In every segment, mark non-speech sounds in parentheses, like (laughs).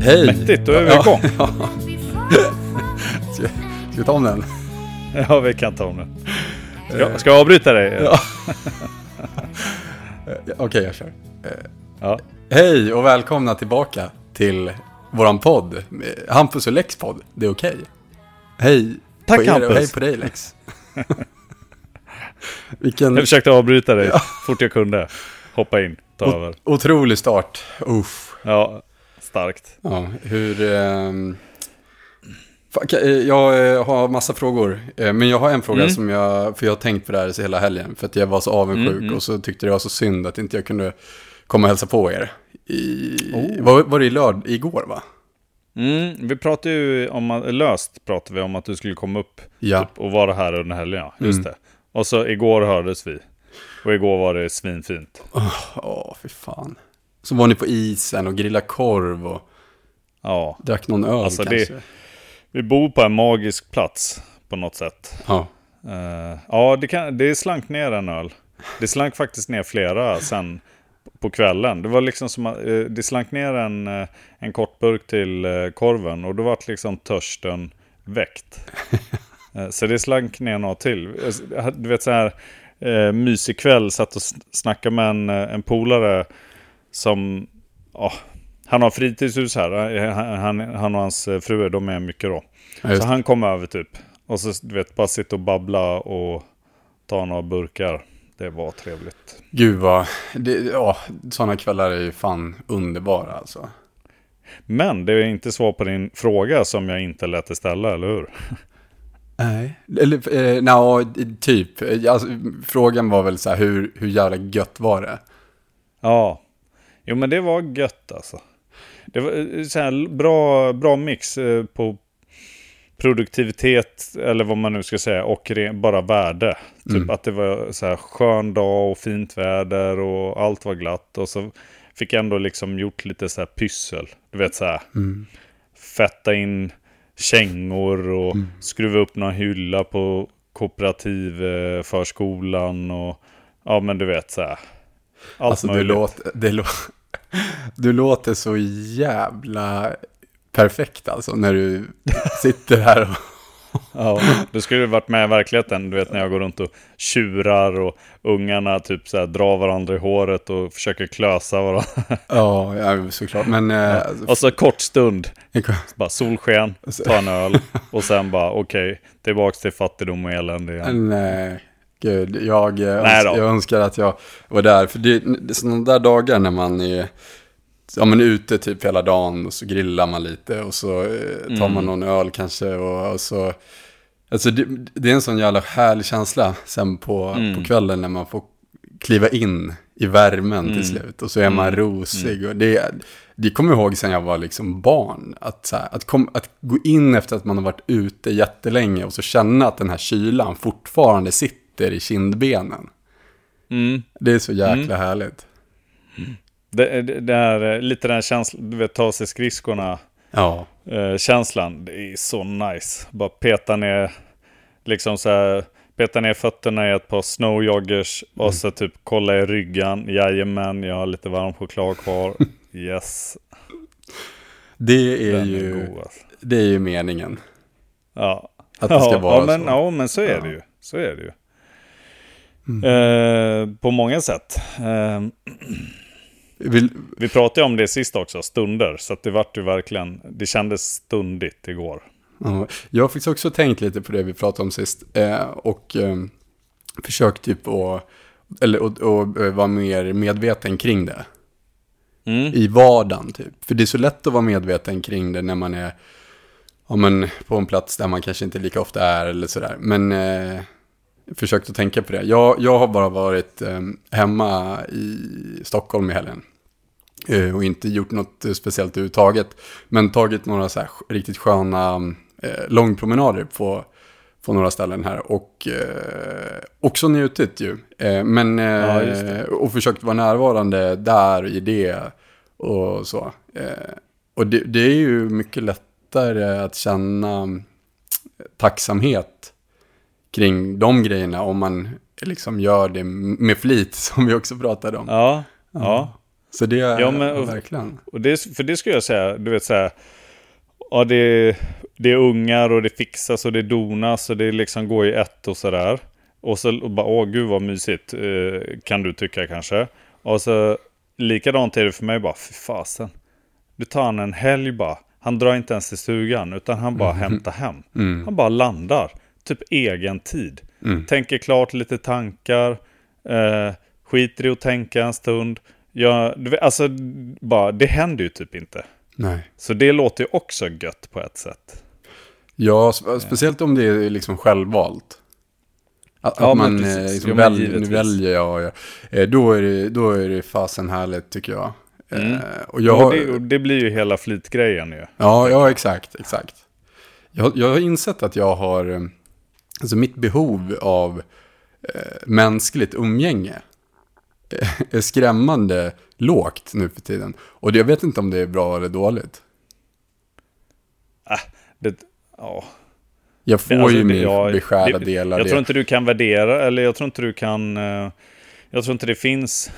Hej! Mäktigt, då är vi Ja. igång. (laughs) Ska, ska vi ta om den? Ja, vi kan ta om den. Ska, ska jag avbryta dig? Ja. (laughs) Eh, Okej, jag kör. Eh, Ja. Hej och välkomna tillbaka till våran podd. eh, Hampus och Lex podd. Det är okej. Hej Tack, på er och Hampus. hej på dig Lex. (laughs) Vilken Jag försökte avbryta dig fort jag kunde. Hoppa in, ta över. o- otrolig start. Uff. Ja, starkt. Ja, hur... ehm, eh, jag eh, har massa frågor, eh, men jag har en fråga Mm. som jag, för jag har tänkt på det här hela helgen, för att jag var så avundsjuk Mm, mm. och så tyckte det var så synd att inte jag kunde komma och hälsa på er. I, Oh. var, var det i lörd, igår va? Mm, vi pratade ju om, löst pratade vi om att du skulle komma upp Ja. typ, och vara här under helgen. Ja, just Mm. det. Och så igår hördes vi. Och igår var det svinfint. Åh, fy fan. Så var ni på isen och grillade korv och Ja, drack någon öl Alltså, det- kanske. vi bor på en magisk plats på något sätt. Ja. Eh, ja, det, kan, det slank ner en öl. Det slank faktiskt ner flera sen på kvällen. Det var liksom som att, eh, det slank ner en, eh, en kortburk till korven och då var liksom törsten väckt. (laughs) Så det slank ner något till. Du vet så här, mysig kväll, satt och snackade med en, en polare som, ja, han har fritidshus här. Han, han, och hans eh, fru, de är mycket då. Ja, Så han kom över typ. Och så du vet, bara sitta och babbla och ta några burkar. Det var trevligt. Gud vad, det, ja, sådana kvällar är ju fan underbara alltså. Men det är inte svar på din fråga som jag inte lät dig ställa, eller hur? Nej, eller eh, nja, typ. Alltså, frågan var väl så här, hur, hur jävla gött var det? Ja. Jo men det var gött alltså. Det var eh, så här bra, bra mix eh, på produktivitet, eller vad man nu ska säga, och bara värde. Typ Mm. att det var så här skön dag och fint väder och allt var glatt. Och så fick jag ändå liksom gjort lite så här pyssel. Du vet så här. Mm. fetta in kängor och Mm. skruva upp någon hylla på kooperativ eh, förskolan och ja men du vet så här. Allt Alltså du låter, det lå, (laughs) du låter så jävla perfekt alltså när du sitter här och... Ja, du skulle ju varit med i verkligheten, du vet när jag går runt och tjurar och ungarna typ så här drar varandra i håret och försöker klösa varandra. (laughs) Ja, ja såklart. Men... Eh, alltså, Och så kort stund, bara solsken, ta en öl och sen bara okej, tillbaks till fattigdom och elände igen. Nej, gud. Jag, eh, öns- jag önskar att jag var där. För det, det är sådana där dagar när man är... Ja, men ute typ hela dagen och så grillar man lite och så eh, tar man någon öl kanske och, och så... Alltså det, det är en sån jävla härlig känsla sen på, Mm. på kvällen när man får kliva in i värmen Mm. till slut. Och så är man rosig. Och det, det kommer jag ihåg sen jag var liksom barn. Att, så här, att, kom, att gå in efter att man har varit ute jättelänge och så känna att den här kylan fortfarande sitter i kindbenen. Mm. Det är så jäkla härligt. Det, det, det är eh, lite den här känslan, du vet ta sig skridskorna Ja, eh, känslan. Det är så nice. Bara peta ner, liksom så här, peta ner fötterna i ett par snowjoggers och så typ kolla i ryggen. Jajamän, jag har lite varm choklad kvar. (laughs) Yes, det är, den är ju, god alltså. det är ju meningen. Ja. Att det ska ja, vara ja, men, så. Ja, men så är. Mm. det ju. Så är det ju. Eh, på många sätt. Eh, Vill, vi pratade om det sist också, stunder. Så att det vart ju verkligen, det kändes stundigt igår. Ja, jag har faktiskt också tänkt lite på det vi pratade om sist. Eh, och eh, försökt typ att, eller och, och, eh, vara mer medveten kring det. Mm. I vardagen typ. För det är så lätt att vara medveten kring det när man är ja, men, på en plats där man kanske inte lika ofta är eller sådär. Men eh, försökt att tänka på det. Jag, jag har bara varit eh, hemma i Stockholm i helgen. Eh, och inte gjort något eh, speciellt överhuvudtaget. Men tagit några så här riktigt sköna eh, långpromenader på, på några ställen här. Och eh, också njutit ju. Eh, men, Ja, och försökt vara närvarande där i det och så. Och det, det är ju mycket lättare att känna tacksamhet kring de grejerna om man liksom gör det med flit (laughs) som vi också pratade om. Ja, ja. Så det är Ja, men- verkligen. Och det, för det skulle jag säga, du vet så här. Ja, det, det är ungar och det fixas och det donas och det liksom går i ett och sådär. Och så och bara, åh gud vad mysigt, eh, kan du tycka kanske. Och så likadant är det för mig bara, fy fasen. Du tar han en helg bara. Han drar inte ens till stugan utan han bara hämtar hem. Han bara landar. Typ egen tid. Tänker klart lite tankar. Eh, skiter i att tänka en stund. Ja, du vet, alltså, bara, det händer ju typ inte. Nej. Så det låter ju också gött på ett sätt. Ja, spe- speciellt om det är liksom självvalt. Att, Ja, att man eh, liksom väl, nu väljer jag. Ja. Eh, Då, är det, då är det fasen härligt tycker jag. Mm. Eh, Och jag och, det, och det blir ju hela flytgrejen ju. Ja, ja exakt, exakt. Jag, jag har insett att jag har, eh, alltså mitt behov av eh, mänskligt umgänge eh, är skrämmande lågt nu för tiden. Och jag vet inte om det är bra eller dåligt. Det, ja. Jag får Alltså, ju min beskärda det- del av Jag det. tror inte du kan värdera, eller jag tror inte du kan... eh, Jag tror inte det finns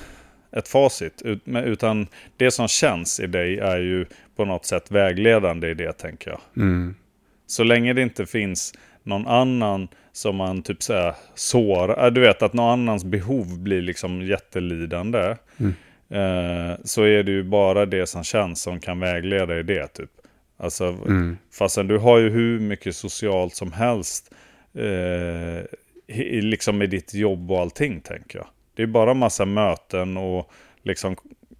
ett facit. Utan det som känns i dig är ju på något sätt vägledande i det, tänker jag. Mm. Så länge det inte finns någon annan som man typ såhär sårar. Du vet att någon annans behov blir liksom jättelidande. Eh, så är det ju bara det som känns som kan vägleda i det typ. Alltså, Mm. fastän du har ju hur mycket socialt som helst. Eh, i, liksom i ditt jobb och allting tänker jag. Det är bara massa möten och liksom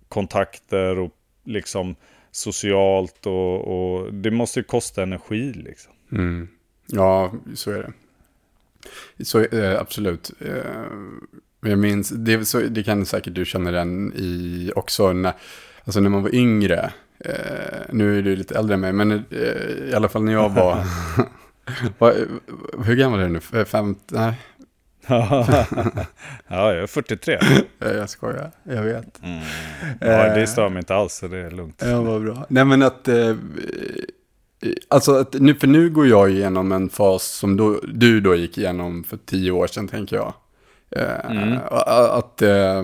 kontakter och liksom socialt och, och det måste ju kosta energi liksom. Mm. Ja, så är det. Så eh, absolut. Eh, jag minns, det, så, det kan säkert du känna den i också när, alltså när man var yngre. Eh, nu är du lite äldre än mig, men eh, i alla fall när jag var... (laughs) var hur gammal är du nu? Fem, nej, ja, jag är 43. eh, jag skojar. Jag vet. Ja, det stör mig inte alls, så det är lugnt. Ja, vad bra. Nej, men att... Alltså, att nu, för nu går jag igenom en fas som då, du då gick igenom för tio år sedan, tänker jag. Eh, Mm. Att... Eh,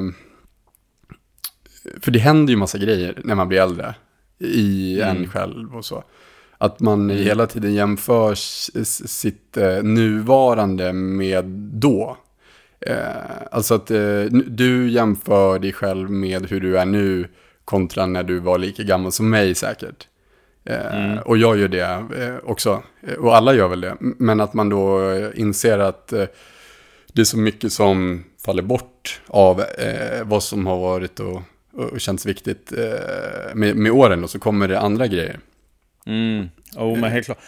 för det händer ju massa grejer när man blir äldre. I Mm. en själv och så. Att man hela tiden jämför sitt eh, nuvarande med då. Alltså att du jämför dig själv med hur du är nu kontra när du var lika gammal som mig säkert. Eh, Och jag gör det eh, också. Eh, Och alla gör väl det. Men att man då inser att det är så mycket som faller bort av vad som har varit och, och känts viktigt med, med åren. Och så kommer det andra grejer. Mm. Oh, men helt klart.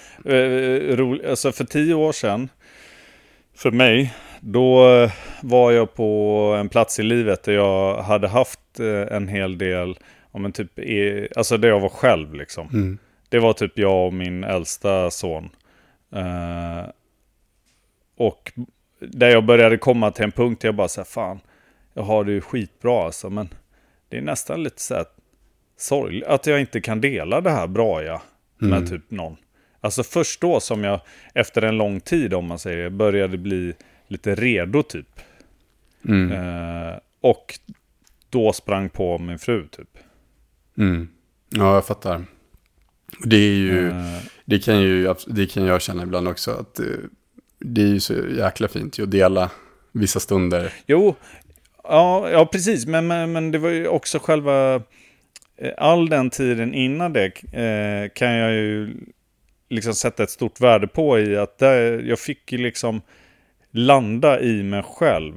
Rolig, alltså för tio år sedan, för mig, då var jag på en plats i livet där jag hade haft en hel del, om en typ, eh, alltså där jag var själv liksom. Mm. Det var typ jag och min äldsta son. Eh, och där jag började komma till en punkt där jag bara så här, fan, jag har det ju skitbra alltså, men det är nästan lite så här sorgligt att jag inte kan dela det här bra ja, med typ någon. Alltså först då som jag, efter en lång tid om man säger, började bli lite redo typ. Mm. Eh, och då sprang på min fru typ. Mm. Ja, jag fattar. Det är ju... Eh, Det kan, ju, det kan jag känna ibland också. Att eh, det är ju så jäkla fint att dela vissa stunder. Jo, ja, ja precis. Men, men, men det var ju också själva... eh, All den tiden innan det eh, kan jag ju liksom sätta ett stort värde på i att där, jag fick ju liksom landa i mig själv.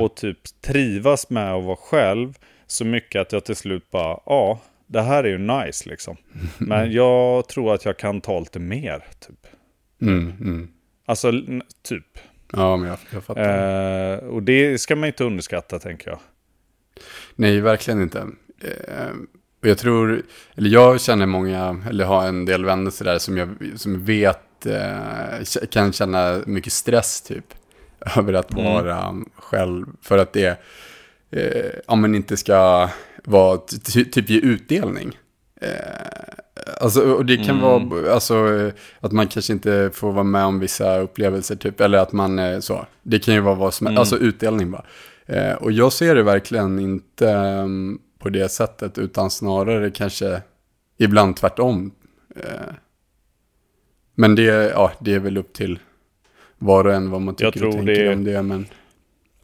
Och typ trivas med att vara själv så mycket att jag till slut bara, ja, det här är ju nice liksom. Men (laughs) jag tror att jag kan ta lite mer, typ. Mm, mm. Alltså, typ. Ja, men jag, jag fattar. Eh, och det ska man inte underskatta, tänker jag. Nej, verkligen inte. Eh, och jag tror, eller jag känner många, eller har en del vänner sådär som jag som vet eh, kan känna mycket stress typ. (laughs) Över att vara själv. För att det eh, ja, men inte ska vara ty- ty- typ ge utdelning. Eh, alltså, och det kan vara alltså, eh, att man kanske inte får vara med om vissa upplevelser typ. Eller att man eh, så. Det kan ju vara vad som Mm. alltså utdelning bara. Eh, och jag ser det verkligen inte ehm, på det sättet, utan snarare kanske ibland tvärtom. Eh, men det, ja, det är väl upp till var och en vad man tycker och tänker det- om det. Men,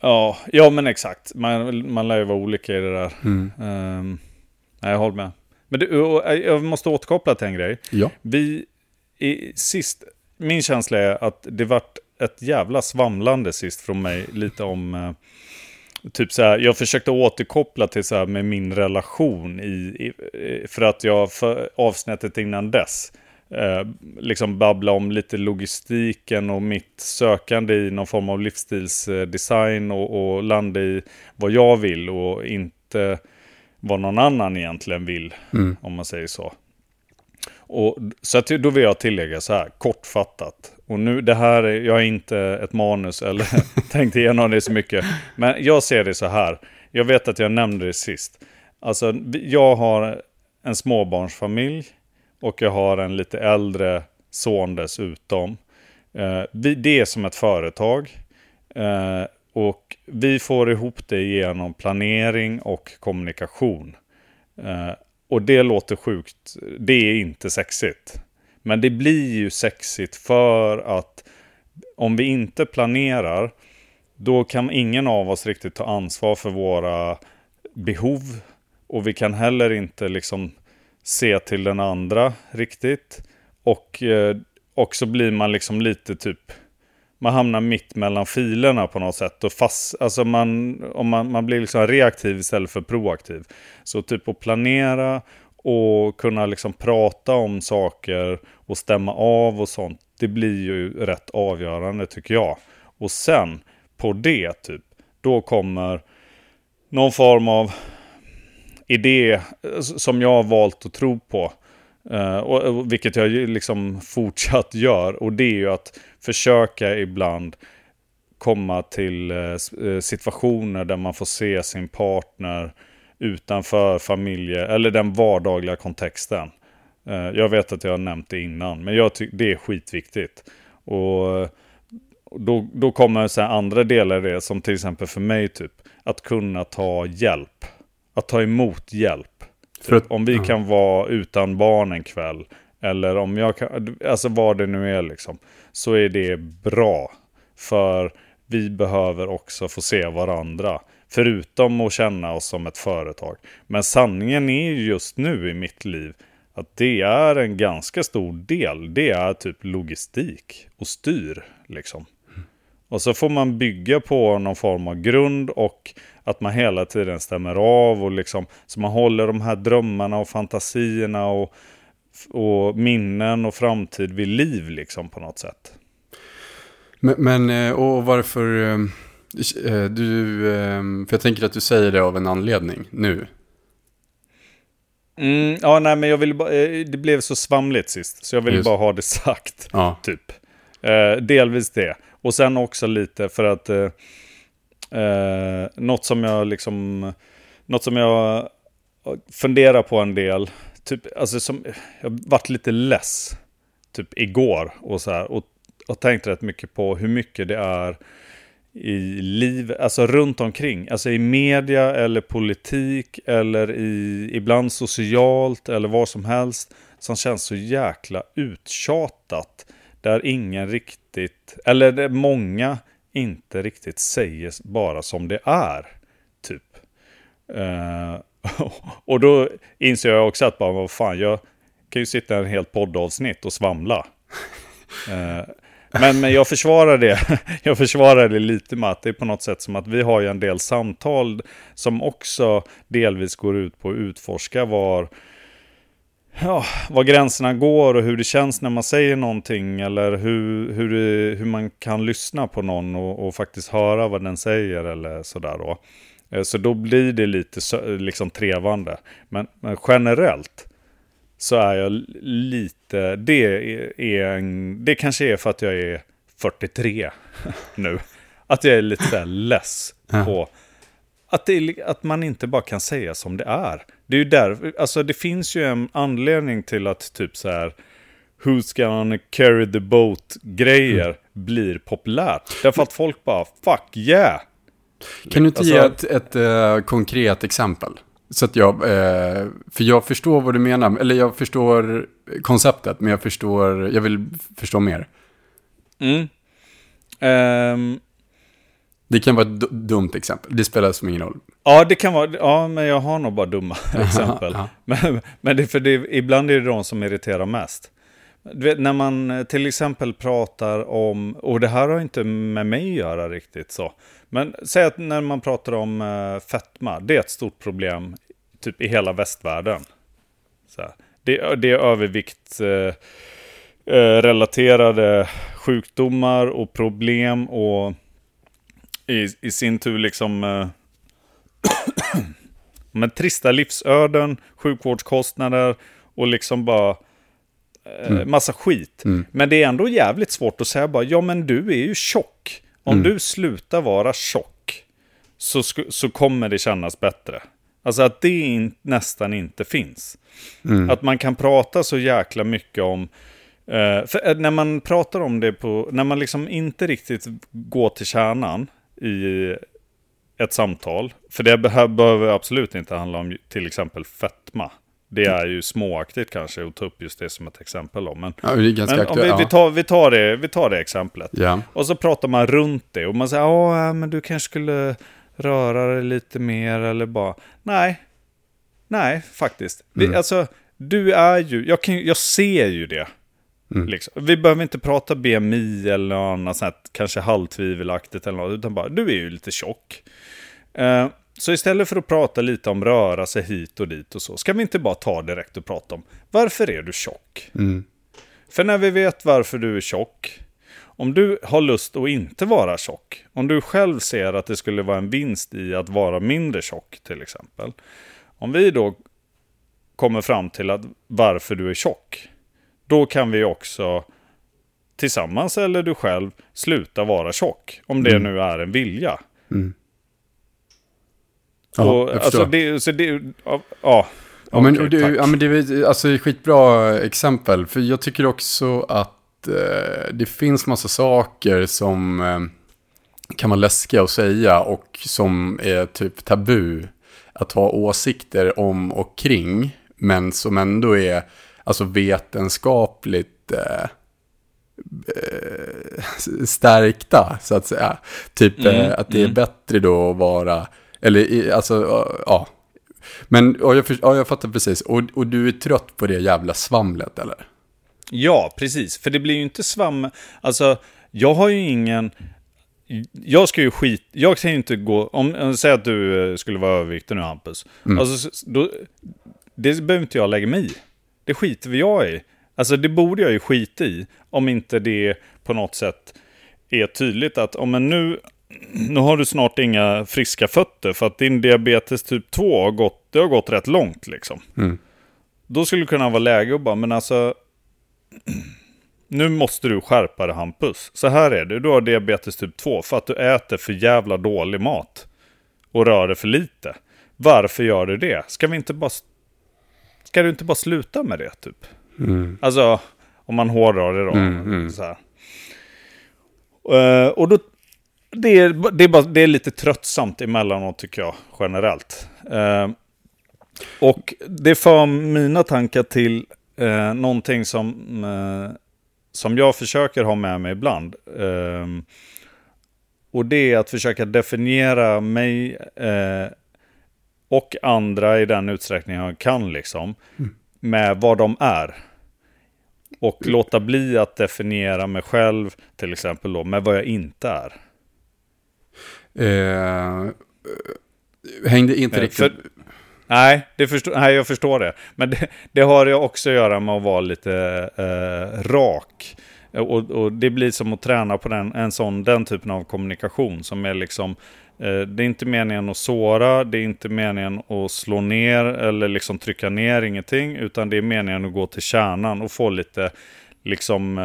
Ja, ja men exakt. Man, man lär ju vara olika i det där. mm. Um, nej, jag håller med. Men du, jag måste återkoppla till en grej. Ja, Vi, i, sist, min känsla är att det vart ett jävla svamlande sist från mig, lite om, eh, typ så här, jag försökte återkoppla till så här med min relation i, i för att jag för avsnittet innan dess, eh, liksom babbla om lite logistiken och mitt sökande i någon form av livsstilsdesign och, och landa i vad jag vill och inte vad någon annan egentligen vill, mm. om man säger så. Och, så att, då vill jag tillägga så här, kortfattat. Och nu, det här är, jag är inte ett manus eller (laughs) tänkt igenom det så mycket. Men jag ser det så här. Jag vet att jag nämnde det sist. Alltså, jag har en småbarnsfamilj och jag har en lite äldre son dessutom. Eh, det är som ett företag. Eh, och vi får ihop det genom planering och kommunikation. Eh, och det låter sjukt. Det är inte sexigt. Men det blir ju sexigt för att om vi inte planerar, då kan ingen av oss riktigt ta ansvar för våra behov. Och vi kan heller inte liksom se till den andra riktigt. Och eh, och så blir man liksom lite typ man hamnar mitt mellan filerna på något sätt. Och fast, alltså man, om man, man blir liksom reaktiv istället för proaktiv. Så typ att planera och kunna liksom prata om saker och stämma av och sånt. Det blir ju rätt avgörande tycker jag. Och sen på det typ, då kommer någon form av idé som jag har valt att tro på. Eh, och, och, vilket jag liksom (laughs) fortsatt gör. Och det är ju att försöka ibland komma till eh, eh, situationer där man får se sin partner utanför familje eller den vardagliga kontexten. Jag vet att jag har nämnt det innan, men jag tycker det är skitviktigt. Och då, då kommer så här andra delar i det, som till exempel för mig typ, att kunna ta hjälp. Att ta emot hjälp. För att- om vi ja. kan vara utan barn en kväll, eller om jag kan, alltså vad det nu är liksom, så är det bra. För vi behöver också få se varandra. Förutom att känna oss som ett företag. Men sanningen är ju just nu i mitt liv att det är en ganska stor del. Det är typ logistik och styr liksom. Och så får man bygga på någon form av grund och att man hela tiden stämmer av och liksom så man håller de här drömmarna och fantasierna och, och minnen och framtid vid liv liksom på något sätt. Men, men eh, och varför... eh, eh, Du, för jag tänker att du säger det av en anledning nu. Mm, ja, nej, men jag ville bara, det blev så svamligt sist, så jag ville Just. bara ha det (laughs) sagt. Ja, Typ. Delvis det. Och sen också lite för att eh, eh, något som jag liksom, något som jag funderar på en del, typ, alltså som, jag varit lite less, typ igår och så här, och, och tänkt rätt mycket på hur mycket det är i liv, alltså runt omkring, alltså i media eller politik eller i, ibland socialt eller vad som helst som känns så jäkla uttjatat. Där ingen riktigt, eller många inte riktigt säger bara som det är. Typ. Uh, (laughs) och då inser jag också att bara, vad fan, jag kan ju sitta en helt poddavsnitt och svamla. Uh, men, men jag försvarar det. (laughs) Jag försvarar det lite med att det är på något sätt som att vi har ju en del samtal som också delvis går ut på att utforska var, ja, var gränserna går och hur det känns när man säger någonting eller hur, hur, det, hur man kan lyssna på någon och, och faktiskt höra vad den säger eller sådär då. Eh, Så då blir det lite liksom trevande. Men, men generellt så är jag lite, det, är, en, det kanske är för att jag är 43 (laughs) nu. Att jag är lite less på att, det, att man inte bara kan säga som det är. Det är ju där, alltså det finns ju en anledning till att typ så här Who's gonna carry the boat grejer blir populärt. Därför att folk bara fuck yeah. Kan du inte Alltså- ge ett, ett eh, konkret exempel? Så att jag, eh, för jag förstår vad du menar, eller jag förstår konceptet, men jag förstår, jag vill förstå mer. Mm. Ehm, Det kan vara ett du- dumt exempel, det spelar som ingen roll. ja, det kan vara, ja, men jag har nog bara dumma (laughs) exempel. Ja. Men, men det, för det, ibland är det de som irriterar mest. Vet, när man eh, till exempel pratar om, och det här har inte med mig att göra riktigt så. Men säg att när man pratar om eh, fetma, det är ett stort problem typ i hela västvärlden. Det, det är övervikt eh, eh, relaterade sjukdomar och problem och i, i sin tur liksom eh, (clears throat) men trista livsöden, sjukvårdskostnader och liksom bara eh, massa skit. Men det är ändå jävligt svårt att säga bara, ja men du är ju tjock. Om du slutar vara tjock så, så kommer det kännas bättre. Alltså att det in, nästan inte finns. Att man kan prata så jäkla mycket om eh, för eh, när man pratar om det på, när man liksom inte riktigt går till kärnan i ett samtal. För det här behöver absolut inte handla om till exempel fetma. Det är ju småaktigt kanske att ta upp just det som ett exempel. Då. Men, Ja, det men om vi, aktuellt. vi, tar, vi, tar det, vi tar det exemplet. Ja. Och så pratar man runt det och man säger ja men du kanske skulle röra dig lite mer eller bara nej. Nej, faktiskt. Vi, alltså, du är ju, jag, kan, jag ser ju det. Liksom. Vi behöver inte prata BMI eller något annat sånt här, kanske halvtvivelaktigt eller något, utan bara du är ju lite tjock. Eh, så istället för att prata lite om röra sig hit och dit och så, ska vi inte bara ta direkt och prata om varför är du tjock? Mm. För när vi vet varför du är tjock, om du har lust att inte vara tjock, om du själv ser att det skulle vara en vinst i att vara mindre tjock till exempel. Om vi då kommer fram till att varför du är tjock, då kan vi också tillsammans eller du själv sluta vara tjock. Om det nu är en vilja. Ja, och, jag alltså förstår. det, så det, ja, ja, Ja, men, och det, ja, men det är alltså, skitbra exempel. För jag tycker också att eh, det finns massa saker som eh, kan vara läskiga att säga och som är typ tabu att ha åsikter om och kring. Men som ändå är alltså vetenskapligt eh, eh, (laughs) stärkta, så att säga. Typ eh, att det är bättre då att vara, eller alltså, ja. Men ja, jag, för, ja, jag fattar precis. Och, och du är trött på det jävla svamlet, eller? Ja, precis. För det blir ju inte svam... Alltså, jag har ju ingen... Jag ska ju skit... Jag kan ju inte gå... Om, säg att du eh, skulle vara överviktig nu, Hampus. Alltså, s- då, det behöver inte jag lägga mig i. Det skiter vi jag i. Alltså, det borde jag ju skita i. Om inte det på något sätt är tydligt att om men nu... Nu har du snart inga friska fötter för att din diabetes typ 2 har gått, det har gått rätt långt liksom. Då skulle det kunna vara läge att bara, men alltså nu måste du skärpa dig Hampus. Så här är det, du har diabetes typ 2 för att du äter för jävla dålig mat. Och rör dig för lite. Varför gör du det? Ska vi inte bara... Ska du inte bara sluta med det typ? Alltså, om man hårdrar det då. Så här. Eh, och då... Det är, det, är bara, det är lite tröttsamt emellanåt tycker jag, generellt. Eh, och det för mina tankar till eh, någonting som, eh, som jag försöker ha med mig ibland. Och det är att försöka definiera mig och andra i den utsträckning jag kan liksom. Med vad de är. Och låta bli att definiera mig själv till exempel då med vad jag inte är. Eh, hängde inte Eh, riktigt... för- Nej, det förstår, nej, jag förstår det. Men det, det har ju också att göra med att vara lite eh, rak. Och, och det blir som att träna på den, en sån, den typen av kommunikation som är liksom det är inte meningen att såra, det är inte meningen att slå ner eller liksom trycka ner ingenting. Utan det är meningen att gå till kärnan och få lite liksom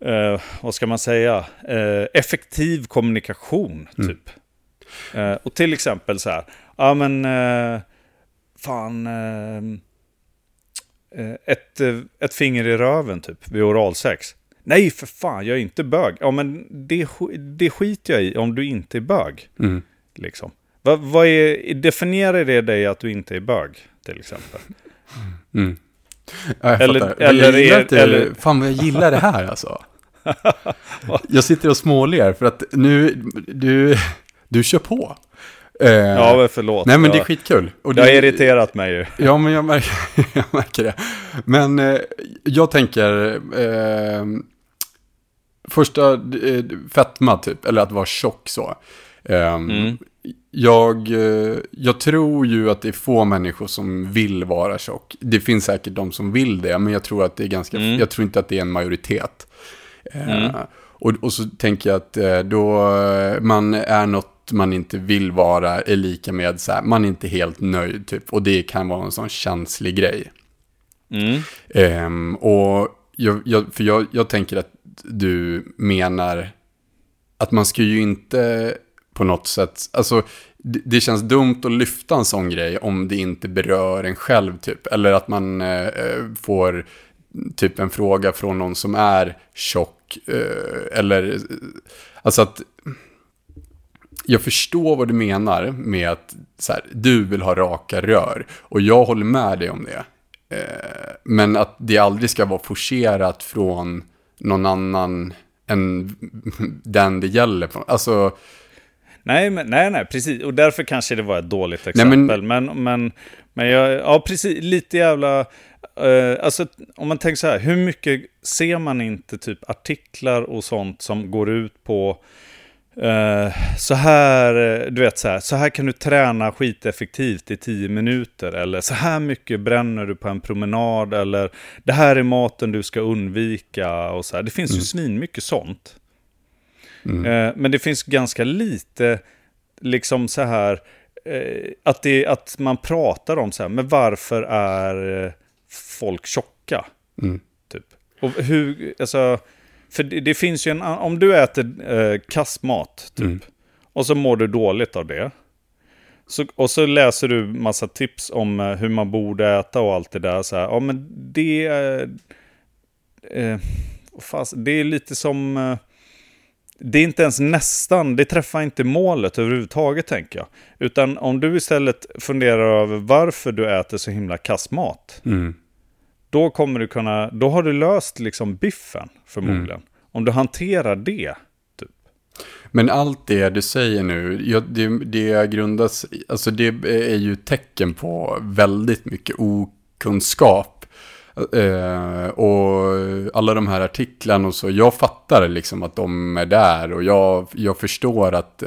eh, vad ska man säga, eh, effektiv kommunikation typ. Eh, och till exempel så här, ja men, eh, fan, eh, eh, ett, eh, ett finger i röven typ vid oralsex. Nej för fan, jag är inte bög. Ja men det, det skiter jag i om du inte är bög. Mm. Liksom. Vad, vad är, definierar det dig att du inte är bög, till exempel? Mm. Ja, jag Eller- fattar. eller jag gillar är- inte, eller- Fan vad jag gillar det här alltså. (laughs) jag sitter och småler för att nu, du, du kör på. Eh, Ja, men förlåt. nej men det är skitkul. Och det har irriterat mig ju. Ja, men jag märker, (laughs) jag märker det. Men eh, jag tänker, eh, första eh, fetma typ, eller att vara tjock så. Eh, Mm. jag, eh, jag tror ju att det är få människor som vill vara tjock. Det finns säkert de som vill det, men jag tror att det är ganska, Mm. jag tror inte att det är en majoritet. Eh, Mm. och, och så tänker jag att då man är något man inte vill vara är lika med så här, man är inte helt nöjd typ. Och det kan vara en sån känslig grej. Ehm, och jag, jag, för jag, jag tänker att du menar att man ska ju inte på något sätt, alltså det, det känns dumt att lyfta en sån grej om det inte berör en själv typ. Eller att man eh, eh, får typ en fråga från någon som är tjock. Eh, eller, alltså att jag förstår vad du menar med att så här, du vill ha raka rör. Och jag håller med dig om det. Eh, men att det aldrig ska vara forcerat från någon annan än den det gäller. Alltså, Nej, men, nej, nej, precis. Och därför kanske det var ett dåligt Nej, exempel. men- men, men, men, jag, ja, precis, lite jävla... eh, alltså, om man tänker så här, hur mycket ser man inte typ artiklar och sånt som går ut på eh, så här, eh, du vet så här, så här kan du träna skiteffektivt i tio minuter. Eller så här mycket bränner du på en promenad. Eller det här är maten du ska undvika. Och så här. Det finns ju svinmycket sånt. Eh, Men det finns ganska lite, liksom så här, att, det, att man pratar om så här, men varför är folk tjocka? Mm. Typ. Och hur, alltså, för det, det finns ju en, om du äter eh, kassmat, typ, Mm. och så mår du dåligt av det. Så, och så läser du massa tips om eh, hur man borde äta och allt det där. Så här, ja, men det, är- eh, fast, det är lite som... Eh, det är inte ens nästan, det träffar inte målet överhuvudtaget tänker jag. Utan om du istället funderar över varför du äter så himla kass mat. mm. Då kommer du kunna, då har du löst liksom biffen förmodligen. Om du hanterar det. Typ. Men allt det du säger nu, ja, det, det grundas, alltså det är ju tecken på väldigt mycket okunskap. Eh, och alla de här artiklarna och så, jag fattar liksom att de är där och jag, jag förstår att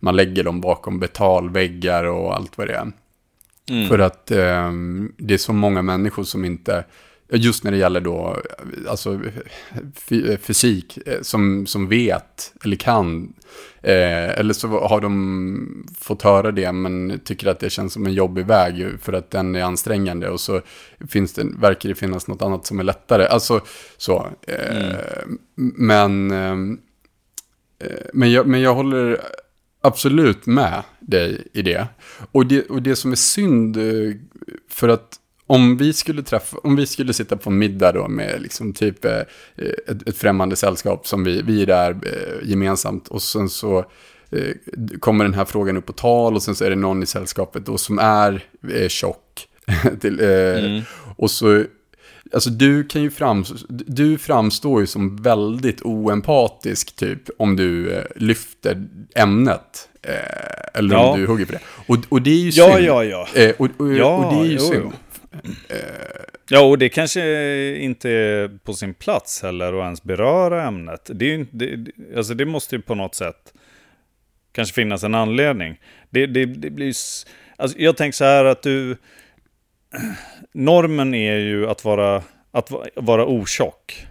man lägger dem bakom betalväggar och allt vad det är. För att eh, det är så många människor som inte, just när det gäller då, alltså fy- fysik, eh, som, som vet eller kan. Eh, eller så har de fått höra det men tycker att det känns som en jobbig väg för att den är ansträngande och så finns det, verkar det finnas något annat som är lättare. Alltså så. Eh, Men, ehm, eh, men, jag, men jag håller absolut med dig i det. Och det, och det som är synd, eh, för att om vi skulle träffa, om vi skulle sitta på en middag då med liksom typ eh, ett, ett främmande sällskap som vi, vi är där eh, gemensamt och sen så eh, kommer den här frågan upp på tal och sen så är det någon i sällskapet då som är eh, tjock. (laughs) till, eh, Och så, alltså du kan ju framstå, du framstår ju som väldigt oempatisk typ om du eh, lyfter ämnet. Eh, eller Ja. om du hugger på det. Och, och det är ju Ja, synd. ja, ja. Eh, och, och, Ja, och det är ju jo, synd. jo. Eh, ja, och det kanske inte är på sin plats heller att ens beröra ämnet. Det, är ju det, alltså det måste ju på något sätt kanske finnas en anledning. Det, det, det blir alltså jag tänker så här att du... (clears throat) Normen är ju att vara, att vara otjock.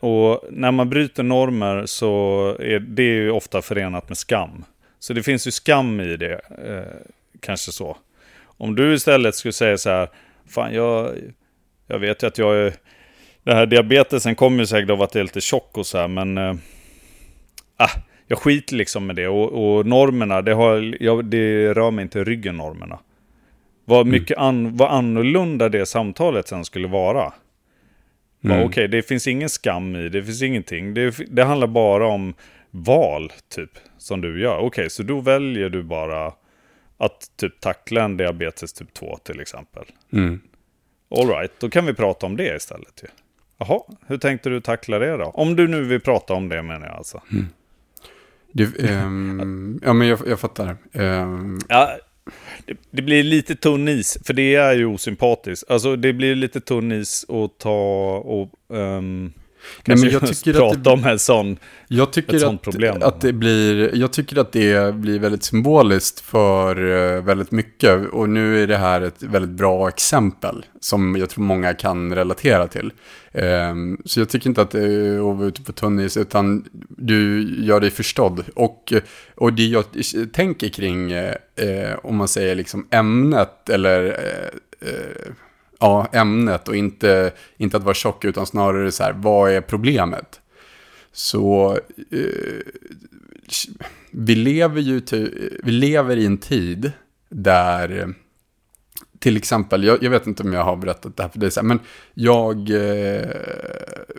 Och när man bryter normer så är det ju ofta förenat med skam. Så det finns ju skam i det, eh, kanske så. Om du istället skulle säga så här, fan jag, jag vet ju att jag är, den här diabetesen kommer ju säkert av att jag är lite tjock och så här, men ah, jag skiter liksom med det. Och, och normerna, det, har, jag, det rör mig inte i ryggen normerna. Vad mycket an, vad annorlunda det samtalet sen skulle vara. Mm. Okej, det finns ingen skam i, det finns ingenting. Det, det handlar bara om val, typ, som du gör. Okej, så då väljer du bara att typ tackla en diabetes typ 2 till exempel. Mm. All right, då kan vi prata om det istället ju. Jaha, hur tänkte du tackla det då? Om du nu vill prata om det menar jag alltså. Det, ehm, ja, men jag, jag fattar. Ehm, Ja, det, det blir lite tunn is, för det är ju osympatiskt. Alltså det blir lite tunn is att ta och um, Nej, men jag tycker att prata det- om en sån. Jag tycker ett sånt att, problem. att det blir, jag tycker att det blir väldigt symboliskt för eh, väldigt mycket. Och nu är det här ett väldigt bra exempel som jag tror många kan relatera till. Ehm, så jag tycker inte att det är att vara ute på tunn is, utan du gör dig förstådd. Och, och det jag tänker kring, eh, eh, om man säger liksom ämnet eller eh, eh, ja, ämnet och inte, inte att vara tjock utan snarare så här, vad är problemet? Så eh, vi lever ju vi lever i en tid där till exempel, jag, jag vet inte om jag har berättat det här för dig, men jag eh,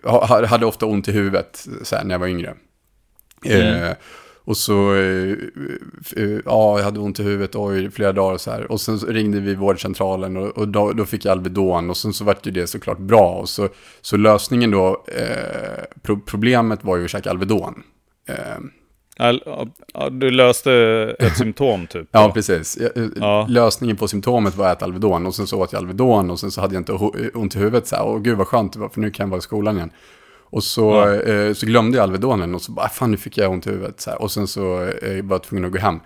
ha- hade ofta ont i huvudet när jag var yngre. Eh, och så, eh, eh, ja, jag hade ont i huvudet oj, flera dagar så här. Och sen så ringde vi vårdcentralen och, och då, då fick jag Alvedon och sen så vart ju det såklart bra. Och så, så lösningen då, eh, pro, problemet var ju att käka Alvedon. Eh, du löste ett (laughs) symptom typ. ja, precis. Eh, Ja. Lösningen på symptomet var att äta Alvedon och sen så åt jag Alvedon och sen så hade jag inte ont i huvudet så här. Och gud vad skönt det var för nu kan jag vara i skolan igen. Och så, Ja. eh, så glömde jag Alvedonen och så bara, "Ah, fan nu fick jag ont i huvudet. Så här. Och sen så eh, var jag tvungen att gå hem.